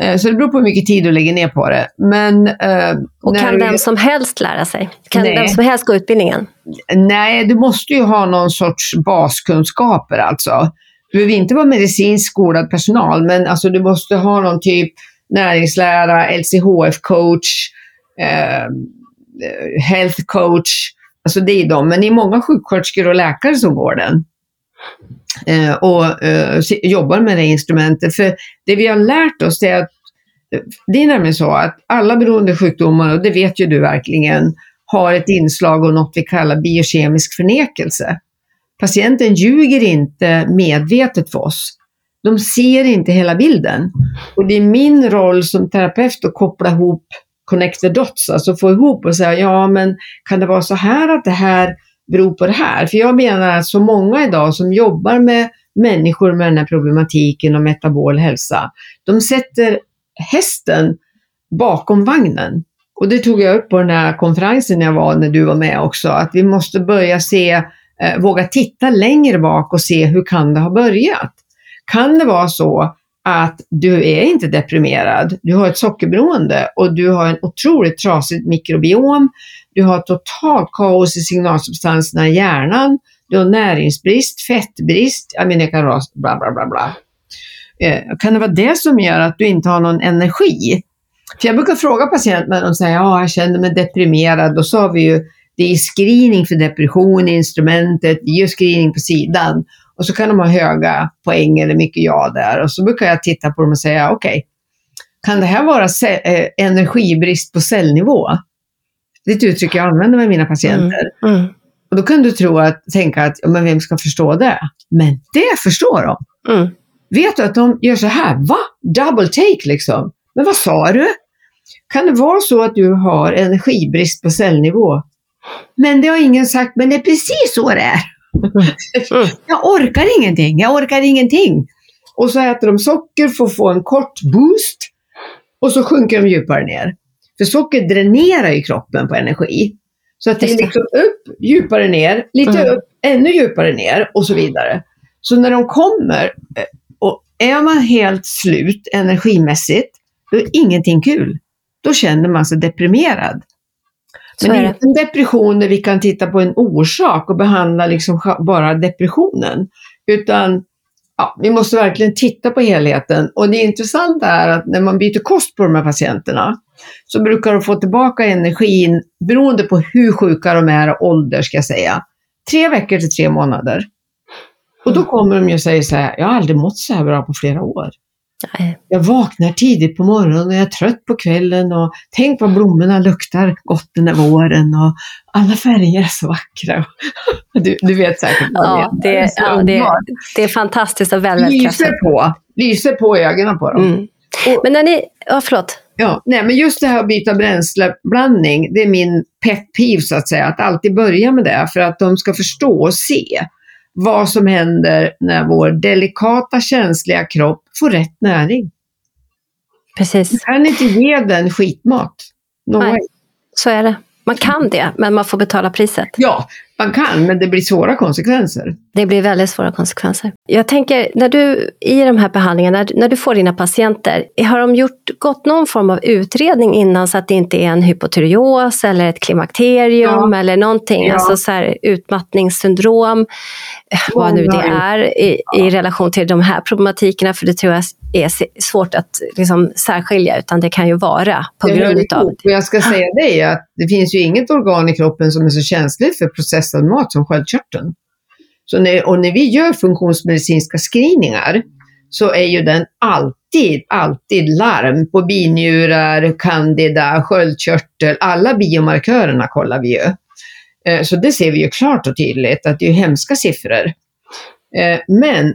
Eh, så det beror på hur mycket tid du lägger ner på det. Men, eh, och kan vem som helst lära sig? Kan nej. vem som helst gå utbildningen? Nej, du måste ju ha någon sorts baskunskaper alltså. Du behöver inte vara medicinskt skolad personal, men alltså, du måste ha någon typ näringslära, LCHF-coach, Ehm, eh, health coach. Alltså det är de, men det är många sjuksköterskor och läkare som går den. Eh, och eh, jobbar med det instrumentet. För det vi har lärt oss är att det är nämligen så att alla beroendesjukdomar, och det vet ju du verkligen, har ett inslag av något vi kallar biokemisk förnekelse. Patienten ljuger inte medvetet för oss. De ser inte hela bilden. Och det är min roll som terapeut att koppla ihop connect the dots, alltså få ihop och säga ja men kan det vara så här att det här beror på det här? För jag menar att så många idag som jobbar med människor med den här problematiken och metabol hälsa, de sätter hästen bakom vagnen. Och det tog jag upp på den här konferensen jag var när du var med också, att vi måste börja se, eh, våga titta längre bak och se hur kan det ha börjat? Kan det vara så att du är inte deprimerad. Du har ett sockerberoende och du har en otroligt trasigt mikrobiom. Du har totalt kaos i signalsubstanserna i hjärnan. Du har näringsbrist, fettbrist, jag menar, kan ras, bla bla bla bla. Eh, kan det vara det som gör att du inte har någon energi? För jag brukar fråga patienter när de säger ja, jag känner mig deprimerad. Då sa vi ju det är screening för depression i instrumentet, vi gör screening på sidan. Och så kan de ha höga poäng eller mycket ja där. Och så brukar jag titta på dem och säga, okej, okay, kan det här vara eh, energibrist på cellnivå? Det är ett uttryck jag använder med mina patienter. Mm, mm. Och då kan du tro att, tänka att, men vem ska förstå det? Men det förstår de. Mm. Vet du att de gör så här, va? Double take liksom. Men vad sa du? Kan det vara så att du har energibrist på cellnivå? Men det har ingen sagt, men det är precis så det är. Jag orkar ingenting, jag orkar ingenting. Och så äter de socker för att få en kort boost och så sjunker de djupare ner. För socker dränerar ju kroppen på energi. Så att det är liksom upp, djupare ner, lite mm. upp, ännu djupare ner och så vidare. Så när de kommer eh, och är man helt slut energimässigt, då är ingenting kul. Då känner man sig deprimerad. Men det är inte en depression där vi kan titta på en orsak och behandla liksom bara depressionen. Utan ja, vi måste verkligen titta på helheten. Och det intressanta är att när man byter kost på de här patienterna så brukar de få tillbaka energin beroende på hur sjuka de är och ålder ska jag säga. Tre veckor till tre månader. Och då mm. kommer de ju och säger så här, jag har aldrig mått så här bra på flera år. Nej. Jag vaknar tidigt på morgonen och jag är trött på kvällen och tänk vad blommorna luktar gott den där våren och alla färger är så vackra. Du, du vet säkert vad ja, det, är. Ja, det, det är fantastiskt och väl Lyser på, lyser på ögonen på dem. Mm. Och, men när ni, ja förlåt. Ja, nej, men just det här att byta bränsleblandning, det är min pet peeve så att säga, att alltid börja med det för att de ska förstå och se vad som händer när vår delikata, känsliga kropp får rätt näring. Precis. Du kan inte ge den skitmat. No Nej, way. så är det. Man kan det, men man får betala priset. Ja, man kan, men det blir svåra konsekvenser. Det blir väldigt svåra konsekvenser. Jag tänker, när du i de här behandlingarna, när, när du får dina patienter, har de gjort, gått någon form av utredning innan så att det inte är en hypotyreos eller ett klimakterium Ja. eller någonting, Ja. alltså så här, utmattningssyndrom, eh, vad nu det är i, i relation till de här problematikerna, för det tror jag är svårt att liksom, särskilja, utan det kan ju vara på Det grund av ihop. Och jag ska säga dig att det finns ju inget organ i kroppen som är så känsligt för processad mat som sköldkörteln. Så när, och när vi gör funktionsmedicinska screeningar så är ju den alltid, alltid larm på binjurar, candida, sköldkörtel, alla biomarkörerna kollar vi ju. Eh, Så det ser vi ju klart och tydligt att det är hemska siffror. Eh, Men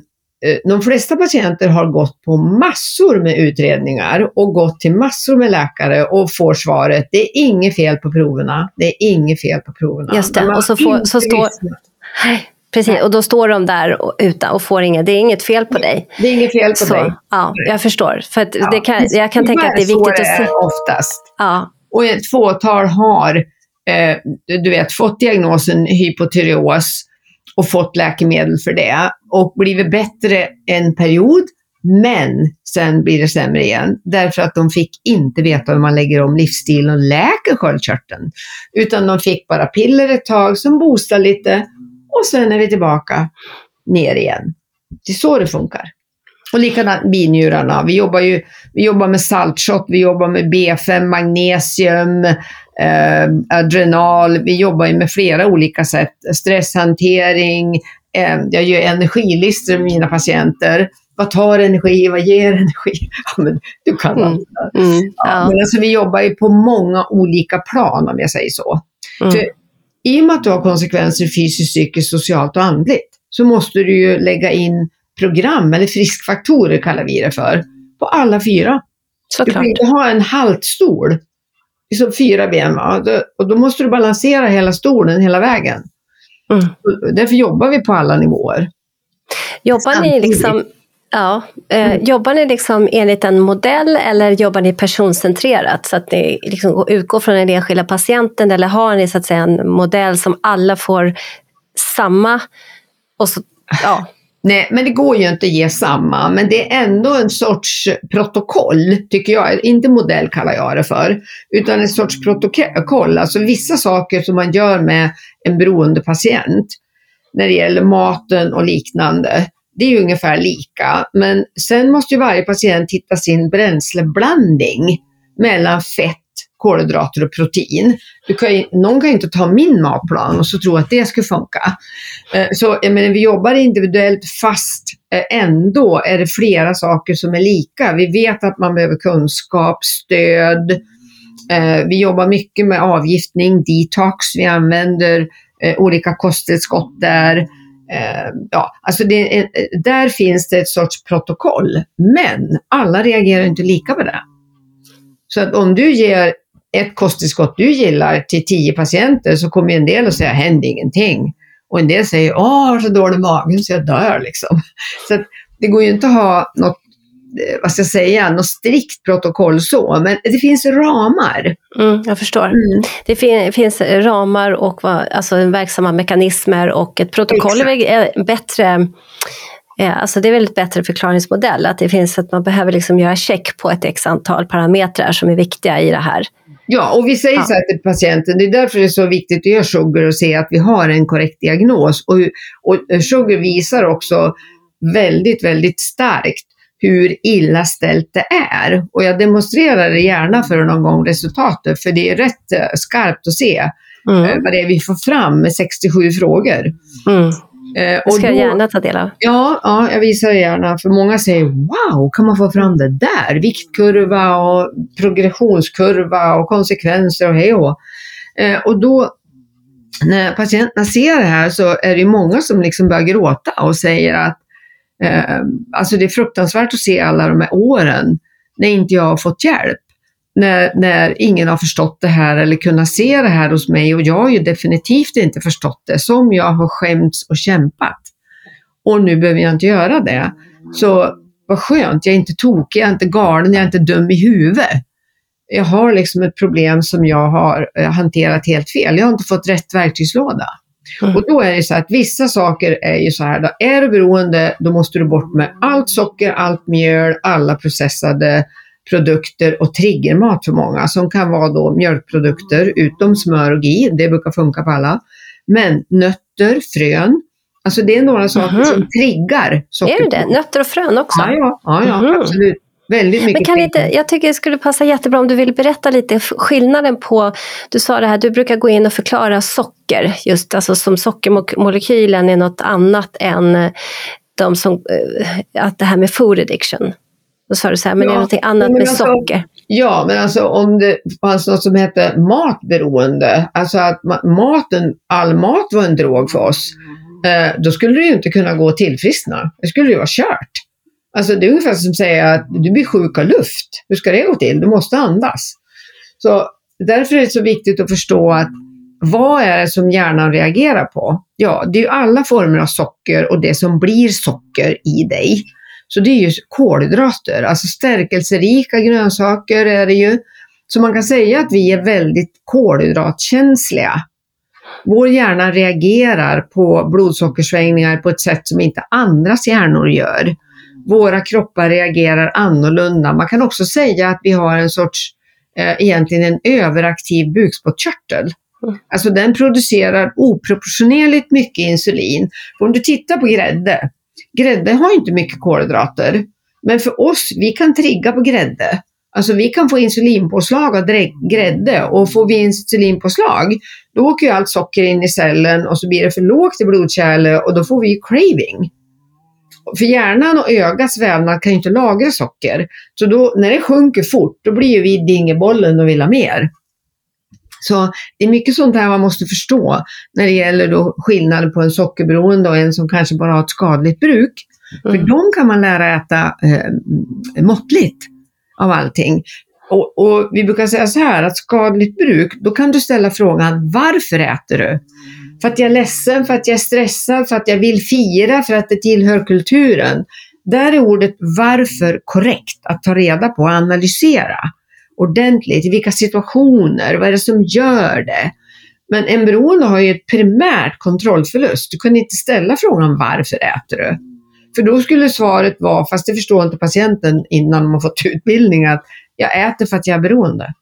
de flesta patienter har gått på massor med utredningar och gått till massor med läkare och får svaret det är inget fel på proverna. Det är inget fel på proverna. Just det, och så får- så står-. Nej, Precis, och då står de där och, utan, och får inget, det är inget fel på dig. Det är inget fel på Så, dig. ja, jag förstår. För Ja, det kan, jag kan tänka att det är viktigt att det se. är oftast. Ja, Och ett fåtal har, eh, du vet, fått diagnosen hypotyreos och fått läkemedel för det och blivit bättre en period, men sen blir det sämre igen. Därför att de fick inte veta hur man lägger om livsstilen och läker sköldkörteln. Utan de fick bara piller ett tag som boostar lite och sen är vi tillbaka ner igen. Det är så det funkar. Och likadant binjurarna. Vi jobbar ju vi jobbar med saltshot, vi jobbar med B5, magnesium, eh, adrenal. Vi jobbar ju med flera olika sätt. Stresshantering. Eh, jag gör energilistor med mina patienter. Vad tar energi? Vad ger energi? Ja, men du kan Mm. allt. mm, Ja, Men alltså vi jobbar ju på många olika plan om jag säger så. mm, För i och med att du har konsekvenser fysiskt, psykiskt, socialt och andligt så måste du ju lägga in program, eller friskfaktorer kallar vi det för, på alla fyra. Du kan såklart. inte ha en haltstol, liksom fyra ben, va? Och då måste du balansera hela stolen hela vägen. Mm. Därför jobbar vi på alla nivåer. Jobbar ni liksom Ja, eh, Mm. jobbar ni liksom enligt en modell eller jobbar ni personcentrerat så att ni liksom utgår från den enskilda patienten eller har ni så att säga en modell som alla får samma och så, ja, Nej, men det går ju inte att ge samma, men det är ändå en sorts protokoll, tycker jag. Inte modell kallar jag det för, utan en sorts protokoll. Alltså vissa saker som man gör med en beroende patient när det gäller maten och liknande. Det är ju ungefär lika, men sen måste ju varje patient hitta sin bränsleblandning mellan fett, kolhydrater och protein. Du kan ju, någon kan ju inte ta min matplan och så tro att det skulle funka. Eh, så jag menar, vi jobbar individuellt fast eh, ändå är det flera saker som är lika. Vi vet att man behöver kunskap, stöd. Eh, vi jobbar mycket med avgiftning, detox. Vi använder olika kosttillskott där. Ja, alltså det, är- där finns det ett sorts protokoll. Men alla reagerar inte lika på det. Så att om du ger ett kosttillskott du gillar till tio patienter så kommer en del att säga händer ingenting. Och en del säger åh, så dålig mage så jag dör liksom. Så det går ju inte att ha något, eh, vad ska jag säga, något strikt protokoll så, men det finns ramar. mm, jag förstår. Det fin- finns ramar och vad- alltså, verksamma mekanismer och ett protokoll väl är bättre eh, Alltså det är väl ett bättre förklaringsmodell, att det finns att man behöver liksom göra check på ett x antal parametrar som är viktiga i det här. Ja, och vi säger Ja. så här till patienten, det är därför det är så viktigt att göra sugar och se att vi har en korrekt diagnos. Och, och sugar visar också väldigt, väldigt starkt hur illa ställt det är. Och jag demonstrerar det gärna för någon gång resultatet, för det är rätt eh, skarpt att se eh, Mm. vad det är vi får fram med 67 frågor. Mm. Eh, Det ska jag gärna ta del av. Ja, ja, jag visar det gärna. För många säger wow, kan man få fram det där? Viktkurva och progressionskurva och konsekvenser och hej och eh, Och då, när patienterna ser det här så är det många som liksom börjar gråta och säger att eh, alltså det är fruktansvärt att se alla de här åren när inte jag har fått hjälp. När, när ingen har förstått det här eller kunnat se det här hos mig och jag har ju definitivt inte förstått det som jag har skämts och kämpat. Och nu behöver jag inte göra det. Så vad skönt, jag är inte tokig, jag är inte galen, jag är inte dum i huvudet. jag har liksom ett problem som jag har eh, hanterat helt fel. Jag har inte fått rätt verktygslåda. Mm. Och då är det så att vissa saker är ju så här, då är du beroende, då måste du bort med allt socker, allt mjöl, alla processade produkter och triggermat för många som kan vara då mjölkprodukter utom smör och ghee, det brukar funka på alla. Men nötter, frön, alltså det är några saker mm. som triggar socker. Är det det? Nötter och frön också? Ja, ja, ja, ja mm. absolut. Väldigt mycket Men kan inte, jag tycker det skulle passa jättebra om du vill berätta lite skillnaden på, du sa det här, du brukar gå in och förklara socker, just alltså som sockermolekylen är något annat än eh, de som, eh, att det här med food addiction. Då sa du så här, men ja, det är något annat med alltså, socker. Ja, men alltså om det fanns något som heter matberoende, alltså att maten, all mat var en drog för oss, eh, då skulle du ju inte kunna gå och tillfriskna. Det skulle ju vara kört. Alltså det är ungefär som att säga att du blir sjuk av luft. Hur ska det gå till? Du måste andas. Så därför är det så viktigt att förstå att vad är det som hjärnan reagerar på? Ja, det är ju alla former av socker och det som blir socker i dig. Så det är ju kolhydrater, alltså stärkelserika grönsaker är det ju. Så man kan säga att vi är väldigt kolhydratkänsliga. Vår hjärna reagerar på blodsockersvängningar på ett sätt som inte andras hjärnor gör. Våra kroppar reagerar annorlunda. Man kan också säga att vi har en sorts, eh, egentligen en överaktiv bukspottkörtel. Alltså den producerar oproportionerligt mycket insulin. Om du tittar på grädde, grädde har inte mycket kolhydrater. Men för oss, vi kan trigga på grädde. Alltså vi kan få insulinpåslag av grädde och får vi insulinpåslag, då åker ju allt socker in i cellen och så blir det för lågt i blodkärlet och då får vi craving. För hjärnan och ögats vävnad kan ju inte lagra socker. Så då, när det sjunker fort, då blir ju vi dingebollen och vill ha mer. Så det är mycket sånt här man måste förstå när det gäller då skillnaden på en sockerberoende och en som kanske bara har ett skadligt bruk. Mm. För de kan man lära äta eh, måttligt av allting. Och, och, vi brukar säga så här att skadligt bruk, då kan du ställa frågan varför äter du? För att jag är ledsen, för att jag är stressad, för att jag vill fira, för att det tillhör kulturen. Där är ordet varför korrekt att ta reda på och analysera ordentligt. I vilka situationer? Vad är det som gör det? Men en beroende har ju ett primärt kontrollförlust. Du kan inte ställa frågan varför äter du? För då skulle svaret vara, fast det förstår inte patienten innan de har fått utbildning, att jag äter för att jag är beroende.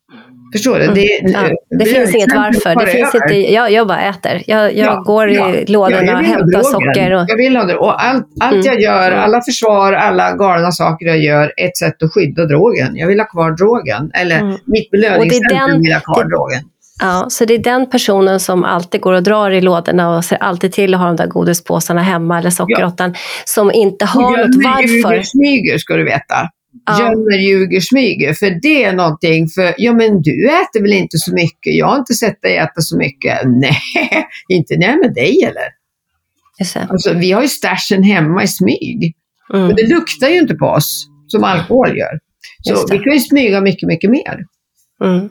Förstår du? Det, mm. ja, det, det finns inget varför. Det finns inte, jag, jag bara äter. Jag, jag ja, går ja, i lådorna och hämtar socker. Och... Jag vill ha det. Och allt, allt mm. jag gör, alla försvar, alla galna saker jag gör, ett sätt att skydda drogen. Jag vill ha kvar drogen. Eller mm. mitt belöningscentrum vill ha kvar det, drogen. Ja, så det är den personen som alltid går och drar i lådorna och ser alltid till att ha de där godispåsarna hemma eller sockerråttan ja. som inte har något varför. smyger ska du veta ja. Gömmer, ljuger, smyger. För det är någonting, för ja men du äter väl inte så mycket, jag har inte sett dig äta så mycket. Nej, inte när med dig eller? Alltså, vi har ju stashen hemma i smyg. Mm. Men det luktar ju inte på oss som alkohol gör. Så vi kan ju smyga mycket, mycket mer. Mm.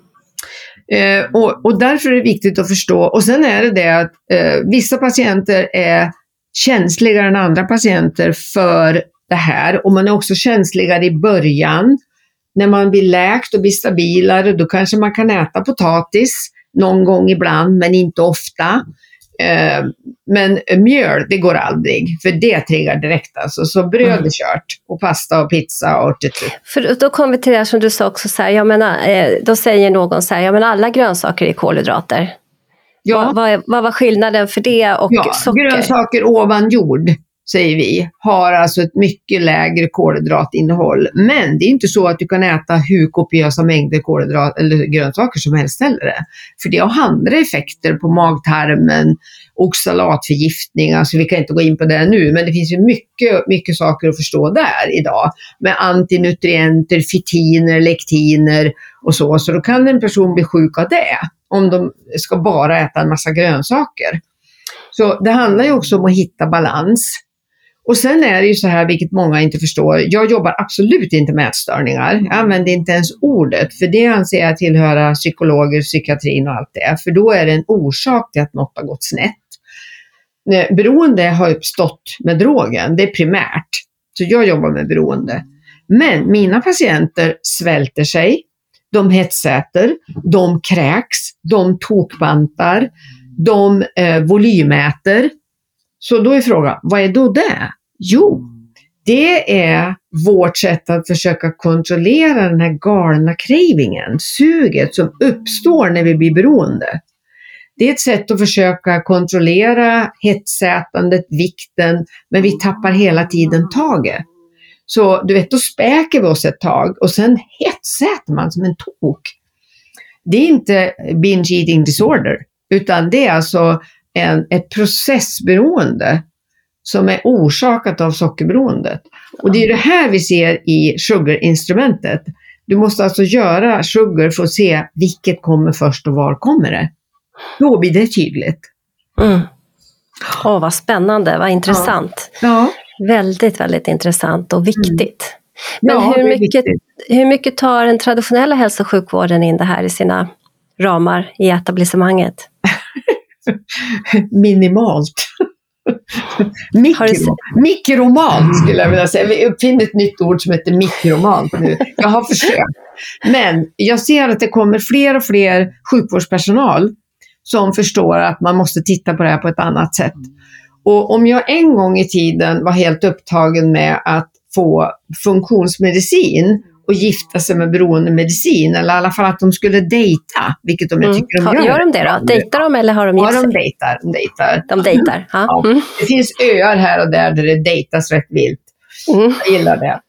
Eh, och, och, därför är det viktigt att förstå. Och sen är det det att eh, vissa patienter är känsligare än andra patienter för det här och man är också känsligare i början. När man blir läkt och blir stabilare då kanske man kan äta potatis någon gång ibland men inte ofta. Eh, men mjöl, det går aldrig, för det triggar direkt alltså. Så bröd är mm. kört och pasta och pizza och tutu. För då kommer vi till det som du sa också, så här, jag menar, eh, då säger någon så här, ja men alla grönsaker är kolhydrater. Ja. Vad, vad, vad var skillnaden för det och ja, socker? Grönsaker ovan jord säger vi, har alltså ett mycket lägre kolhydratinnehåll. Men det är inte så att du kan äta hur kopiösa mängder kolhydrat eller grönsaker som helst heller. För det har andra effekter på magtarmen, oxalatförgiftning, alltså vi kan inte gå in på det nu, men det finns ju mycket, mycket saker att förstå där idag. Med antinutrienter, fitiner, lektiner och så. Så då kan en person bli sjuk av det, om de ska bara äta en massa grönsaker. Så det handlar ju också om att hitta balans. Och sen är det ju så här, vilket många inte förstår, jag jobbar absolut inte med ätstörningar. Jag använder inte ens ordet, för det anser jag tillhöra psykologer, psykiatrin och allt det. För då är det en orsak till att något har gått snett. Eh, beroende har uppstått med drogen, det är primärt. Så jag jobbar med beroende. Men mina patienter svälter sig, de hetsäter, de kräks, de tokbantar, de eh, volymäter. Så då är frågan, vad är då det? Jo, det är vårt sätt att försöka kontrollera den här galna cravingen, suget som uppstår när vi blir beroende. Det är ett sätt att försöka kontrollera hetsätandet, vikten, men vi tappar hela tiden taget. Så du vet, då späker vi oss ett tag och sen hetsäter man som en tok. Det är inte binge eating disorder, utan det är alltså en, ett processberoende som är orsakat av sockerberoendet. Och det är det här vi ser i sugar-instrumentet. Du måste alltså göra sugar för att se vilket kommer först och var kommer det. Då blir det tydligt. Mm. Åh, vad spännande, vad intressant. Ja. Väldigt, väldigt intressant och viktigt. Men Ja, hur, mycket, viktigt. hur mycket tar den traditionella hälso och sjukvården in det här i sina ramar i etablissemanget? Minimalt. Mikro, mikromalt skulle jag vilja säga. Vi uppfinner ett nytt ord som heter mikromalt nu. Jag har försökt. Men jag ser att det kommer fler och fler sjukvårdspersonal som förstår att man måste titta på det här på ett annat sätt. Och om jag en gång i tiden var helt upptagen med att få funktionsmedicin och gifta sig med beroendemedicin, eller i alla fall att de skulle dejta, vilket de Mm. tycker de gör. Gör de det då? Dejtar de eller har de Ja, gift de sig? dejtar. De dejtar. De dejtar? Ja. Mm. Det finns öar här och där där det dejtas rätt vilt. Mm. Jag gillar det.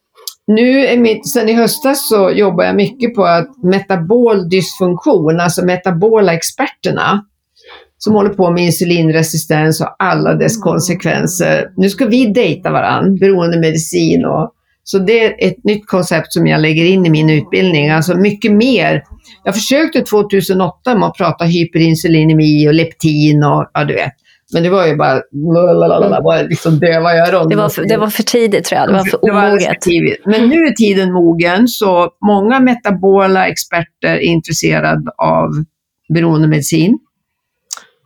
Nu är mitt, sen i höstas så jobbar jag mycket på att metabol dysfunktion, alltså metabola experterna, som håller på med insulinresistens och alla dess konsekvenser. Nu ska vi dejta varann, beroendemedicin och så det är ett nytt koncept som jag lägger in i min utbildning. Alltså mycket mer. Jag försökte 2008 med att prata hyperinsulinemi och leptin och ja, du vet. Men det var ju bara, lalalala, bara liksom döva öron. Det, var för, det var för tidigt tror jag, det var för omoget. Men nu är tiden mogen, så många metabola experter är intresserade av beroendemedicin.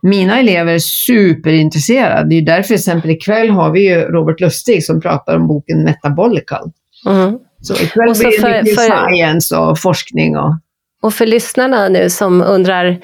Mina elever är superintresserade. Det är därför till exempel ikväll har vi ju Robert Lustig som pratar om boken Metabolical. Mm. Så ikväll Och så blir det för- mycket för- science och forskning. Och, Och för lyssnarna nu som undrar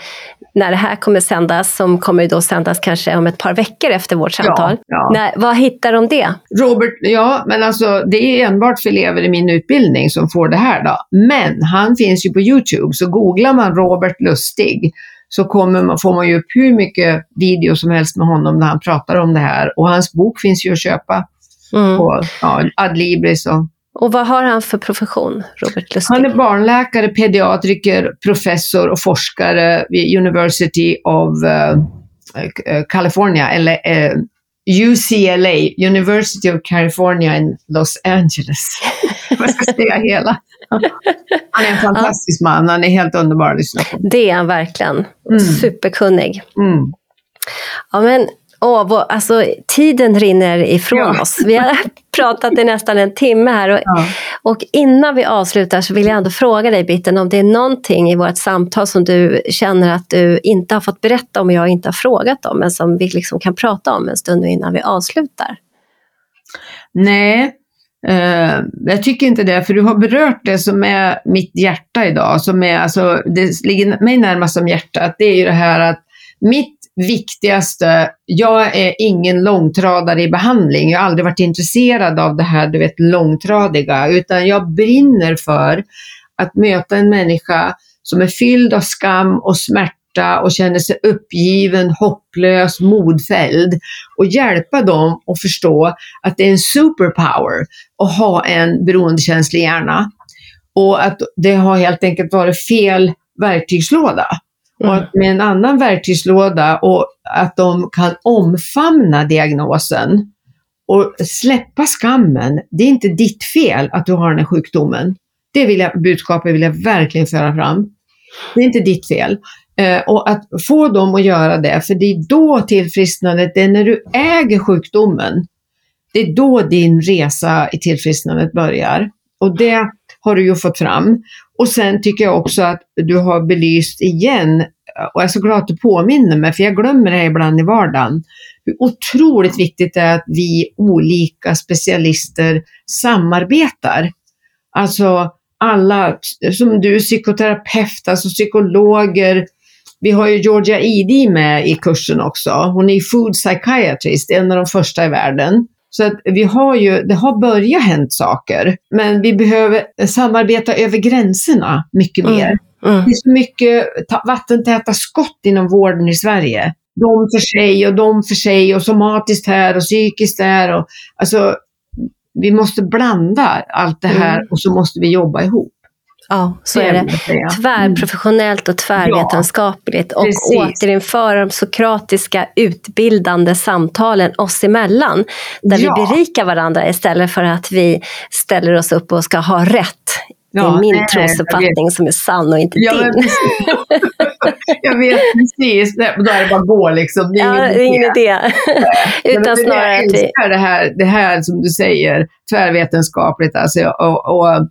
när det här kommer sändas, som kommer då sändas kanske om ett par veckor efter vårt samtal. ja. När, vad hittar de det? Robert, ja, men alltså det är enbart för elever i min utbildning som får det här då. Men han finns ju på YouTube, så googlar man Robert Lustig så kommer man, får man ju upp hur mycket video som helst med honom när han pratar om det här. Och hans bok finns ju att köpa Mm. på ja, Adlibris. Och, Och vad har han för profession, Robert Lustig? han är barnläkare, pediatriker, professor och forskare vid University of eh, California, eller eh, UCLA, University of California in Los Angeles. Vad ska säga hela? Han är en fantastisk man, han är helt underbar att lyssna på. Det är han verkligen. Mm. Superkunnig. Mm. Ja, men, åh, vår, alltså, tiden rinner ifrån Ja. oss. Vi har pratat i nästan en timme här. Och, Ja. och innan vi avslutar så vill jag ändå fråga dig, Bitten, om det är någonting i vårt samtal som du känner att du inte har fått berätta om och jag inte har frågat om, men som vi liksom kan prata om en stund innan vi avslutar. Nej, Uh, jag tycker inte det, för du har berört det som är mitt hjärta idag, som är, alltså, det ligger mig närmast om hjärtat, det är ju det här att mitt viktigaste, jag är ingen långtradare i behandling, jag har aldrig varit intresserad av det här, du vet, långtradiga, utan jag brinner för att möta en människa som är fylld av skam och smärta och känner sig uppgiven, hopplös, modfälld och hjälpa dem att förstå att det är en superpower att ha en beroendekänslig hjärna. Och att det har helt enkelt varit fel verktygslåda. Och att med en annan verktygslåda och att de kan omfamna diagnosen och släppa skammen. Det är inte ditt fel att du har den här sjukdomen. Det vill jag, budskapet vill jag verkligen föra fram. Det är inte ditt fel. Eh, och att få dem att göra det, för det är då tillfrisknandet, det är när du äger sjukdomen, det är då din resa i tillfrisknandet börjar. Och det har du ju fått fram. Och sen tycker jag också att du har belyst igen, och jag är så glad att du påminner mig, för jag glömmer det här ibland i vardagen, hur otroligt viktigt det är att vi olika specialister samarbetar. Alltså alla, som du, psykoterapeut, alltså psykologer. Vi har ju Georgia Edie med i kursen också. Hon är food psychiatrist, en av de första i världen. Så att vi har ju, det har börjat hänt saker, men vi behöver samarbeta över gränserna mycket Mm. mer. Mm. Det är så mycket ta- vattentäta skott inom vården i Sverige. De för sig och de för sig och somatiskt här och psykiskt där. Och, alltså, vi måste blanda allt det här Mm. och så måste vi jobba ihop. Ja, så är det. säga. Mm. Tvärprofessionellt och tvärvetenskapligt och precis. återinföra de sokratiska utbildande samtalen oss emellan. Där Ja. vi berikar varandra istället för att vi ställer oss upp och ska ha rätt. Det är Ja, min nej, trosuppfattning som är sann och inte Ja, din. jag vet precis. Nej, Då är det bara att gå liksom. Det är Ja, ingen det är idé. idé. Utan det är det snarare att vi... det här, det här som du säger, tvärvetenskapligt alltså, och, och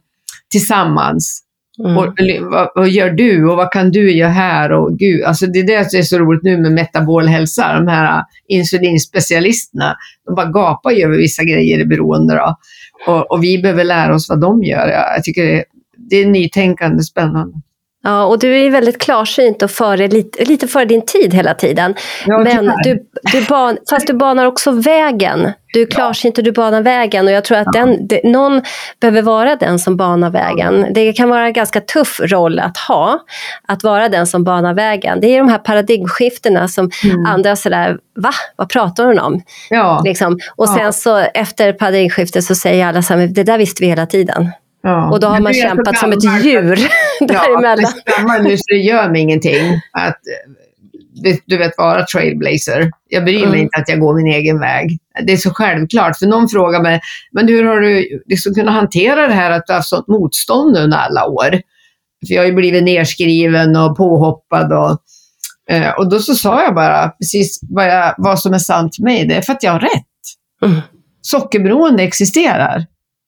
tillsammans. Mm. Och, vad, vad gör du och vad kan du göra här? Och gud, alltså det är det som är så roligt nu med metabol hälsa. De här äh, insulinspecialisterna, de bara gapar ju över vissa grejer i beroende. Då. Och, och vi behöver lära oss vad de gör. Jag, jag tycker det, det är nytänkande, spännande. Ja, och du är väldigt klarsynt och före, lite, lite före din tid hela tiden. Ja, Men du, du ban, fast du banar också vägen. Du är klarsynt och du banar vägen. Och jag tror att den, det, någon behöver vara den som banar vägen. Det kan vara en ganska tuff roll att ha, att vara den som banar vägen. Det är de här paradigmskiftena som Mm. andra sådär, va? Vad pratar hon om? Ja, Liksom. Och Ja. sen så efter paradigmskiftet så säger alla så här, "Men det där visste vi hela tiden. Ja. Och då har man kämpat som ett djur Ja, däremellan. gammal nu så det gör mig ingenting att eh, du- du vet vara trailblazer. Jag bryr mig Mm. inte att jag går min egen väg. Det är så självklart. För någon frågar mig, men hur har du liksom kunnat hantera det här att du har haft sånt motstånd under alla år? För jag har ju blivit nerskriven och påhoppad och, eh, och då så sa jag bara precis vad, jag, vad som är sant för mig. Det är för att jag har rätt. Mm. Sockerberoende existerar.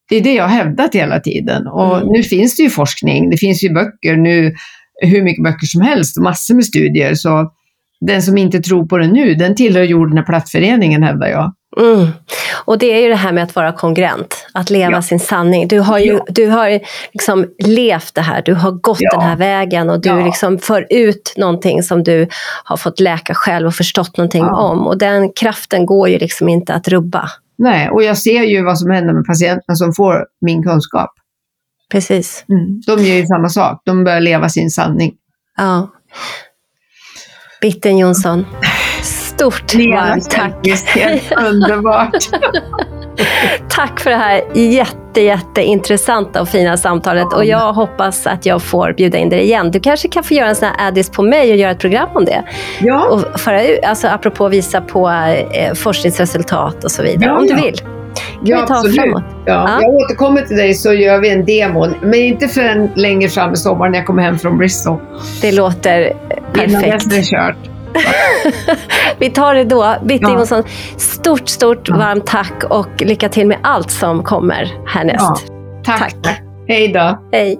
Det är det jag har hävdat hela tiden. Och Mm. nu finns det ju forskning, det finns ju böcker nu, hur mycket böcker som helst, massor med studier. Så den som inte tror på det nu, den tillhör jorden är plattföreningen hävdar jag. Mm. Och det är ju det här med att vara kongruent, att leva Ja. sin sanning. Du har ju Ja. du har liksom levt det här, du har gått Ja. den här vägen och du liksom för ut någonting som du har fått läka själv och förstått någonting om. Och den kraften går ju liksom inte att rubba. Nej, och jag ser ju vad som händer med patienterna som får min kunskap. Precis. Mm. De gör ju samma sak, de börjar leva sin sanning. Ja. Bitten Jonsson, stort varmt tack. Underbart. Tack för det här jätte, jätteintressanta och fina samtalet. Och jag hoppas att jag får bjuda in dig igen. Du kanske kan få göra en sån här addis på mig och göra ett program om det. Ja, Och föra ut, alltså apropå visa på eh, forskningsresultat och så vidare. Ja, om du vill. ja vi ta absolut. framåt? Ja. Ja. Jag återkommer till dig så gör vi en demo, men inte förrän längre fram i sommar när jag kommer hem från Bristol. Det låter eh, Innan perfekt. det är kört. Vi tar det då. Bitte Ja. Jonsson, stort, stort Ja. varmt tack och lycka till med allt som kommer härnäst. Tack. Tack. Hej då. Hej.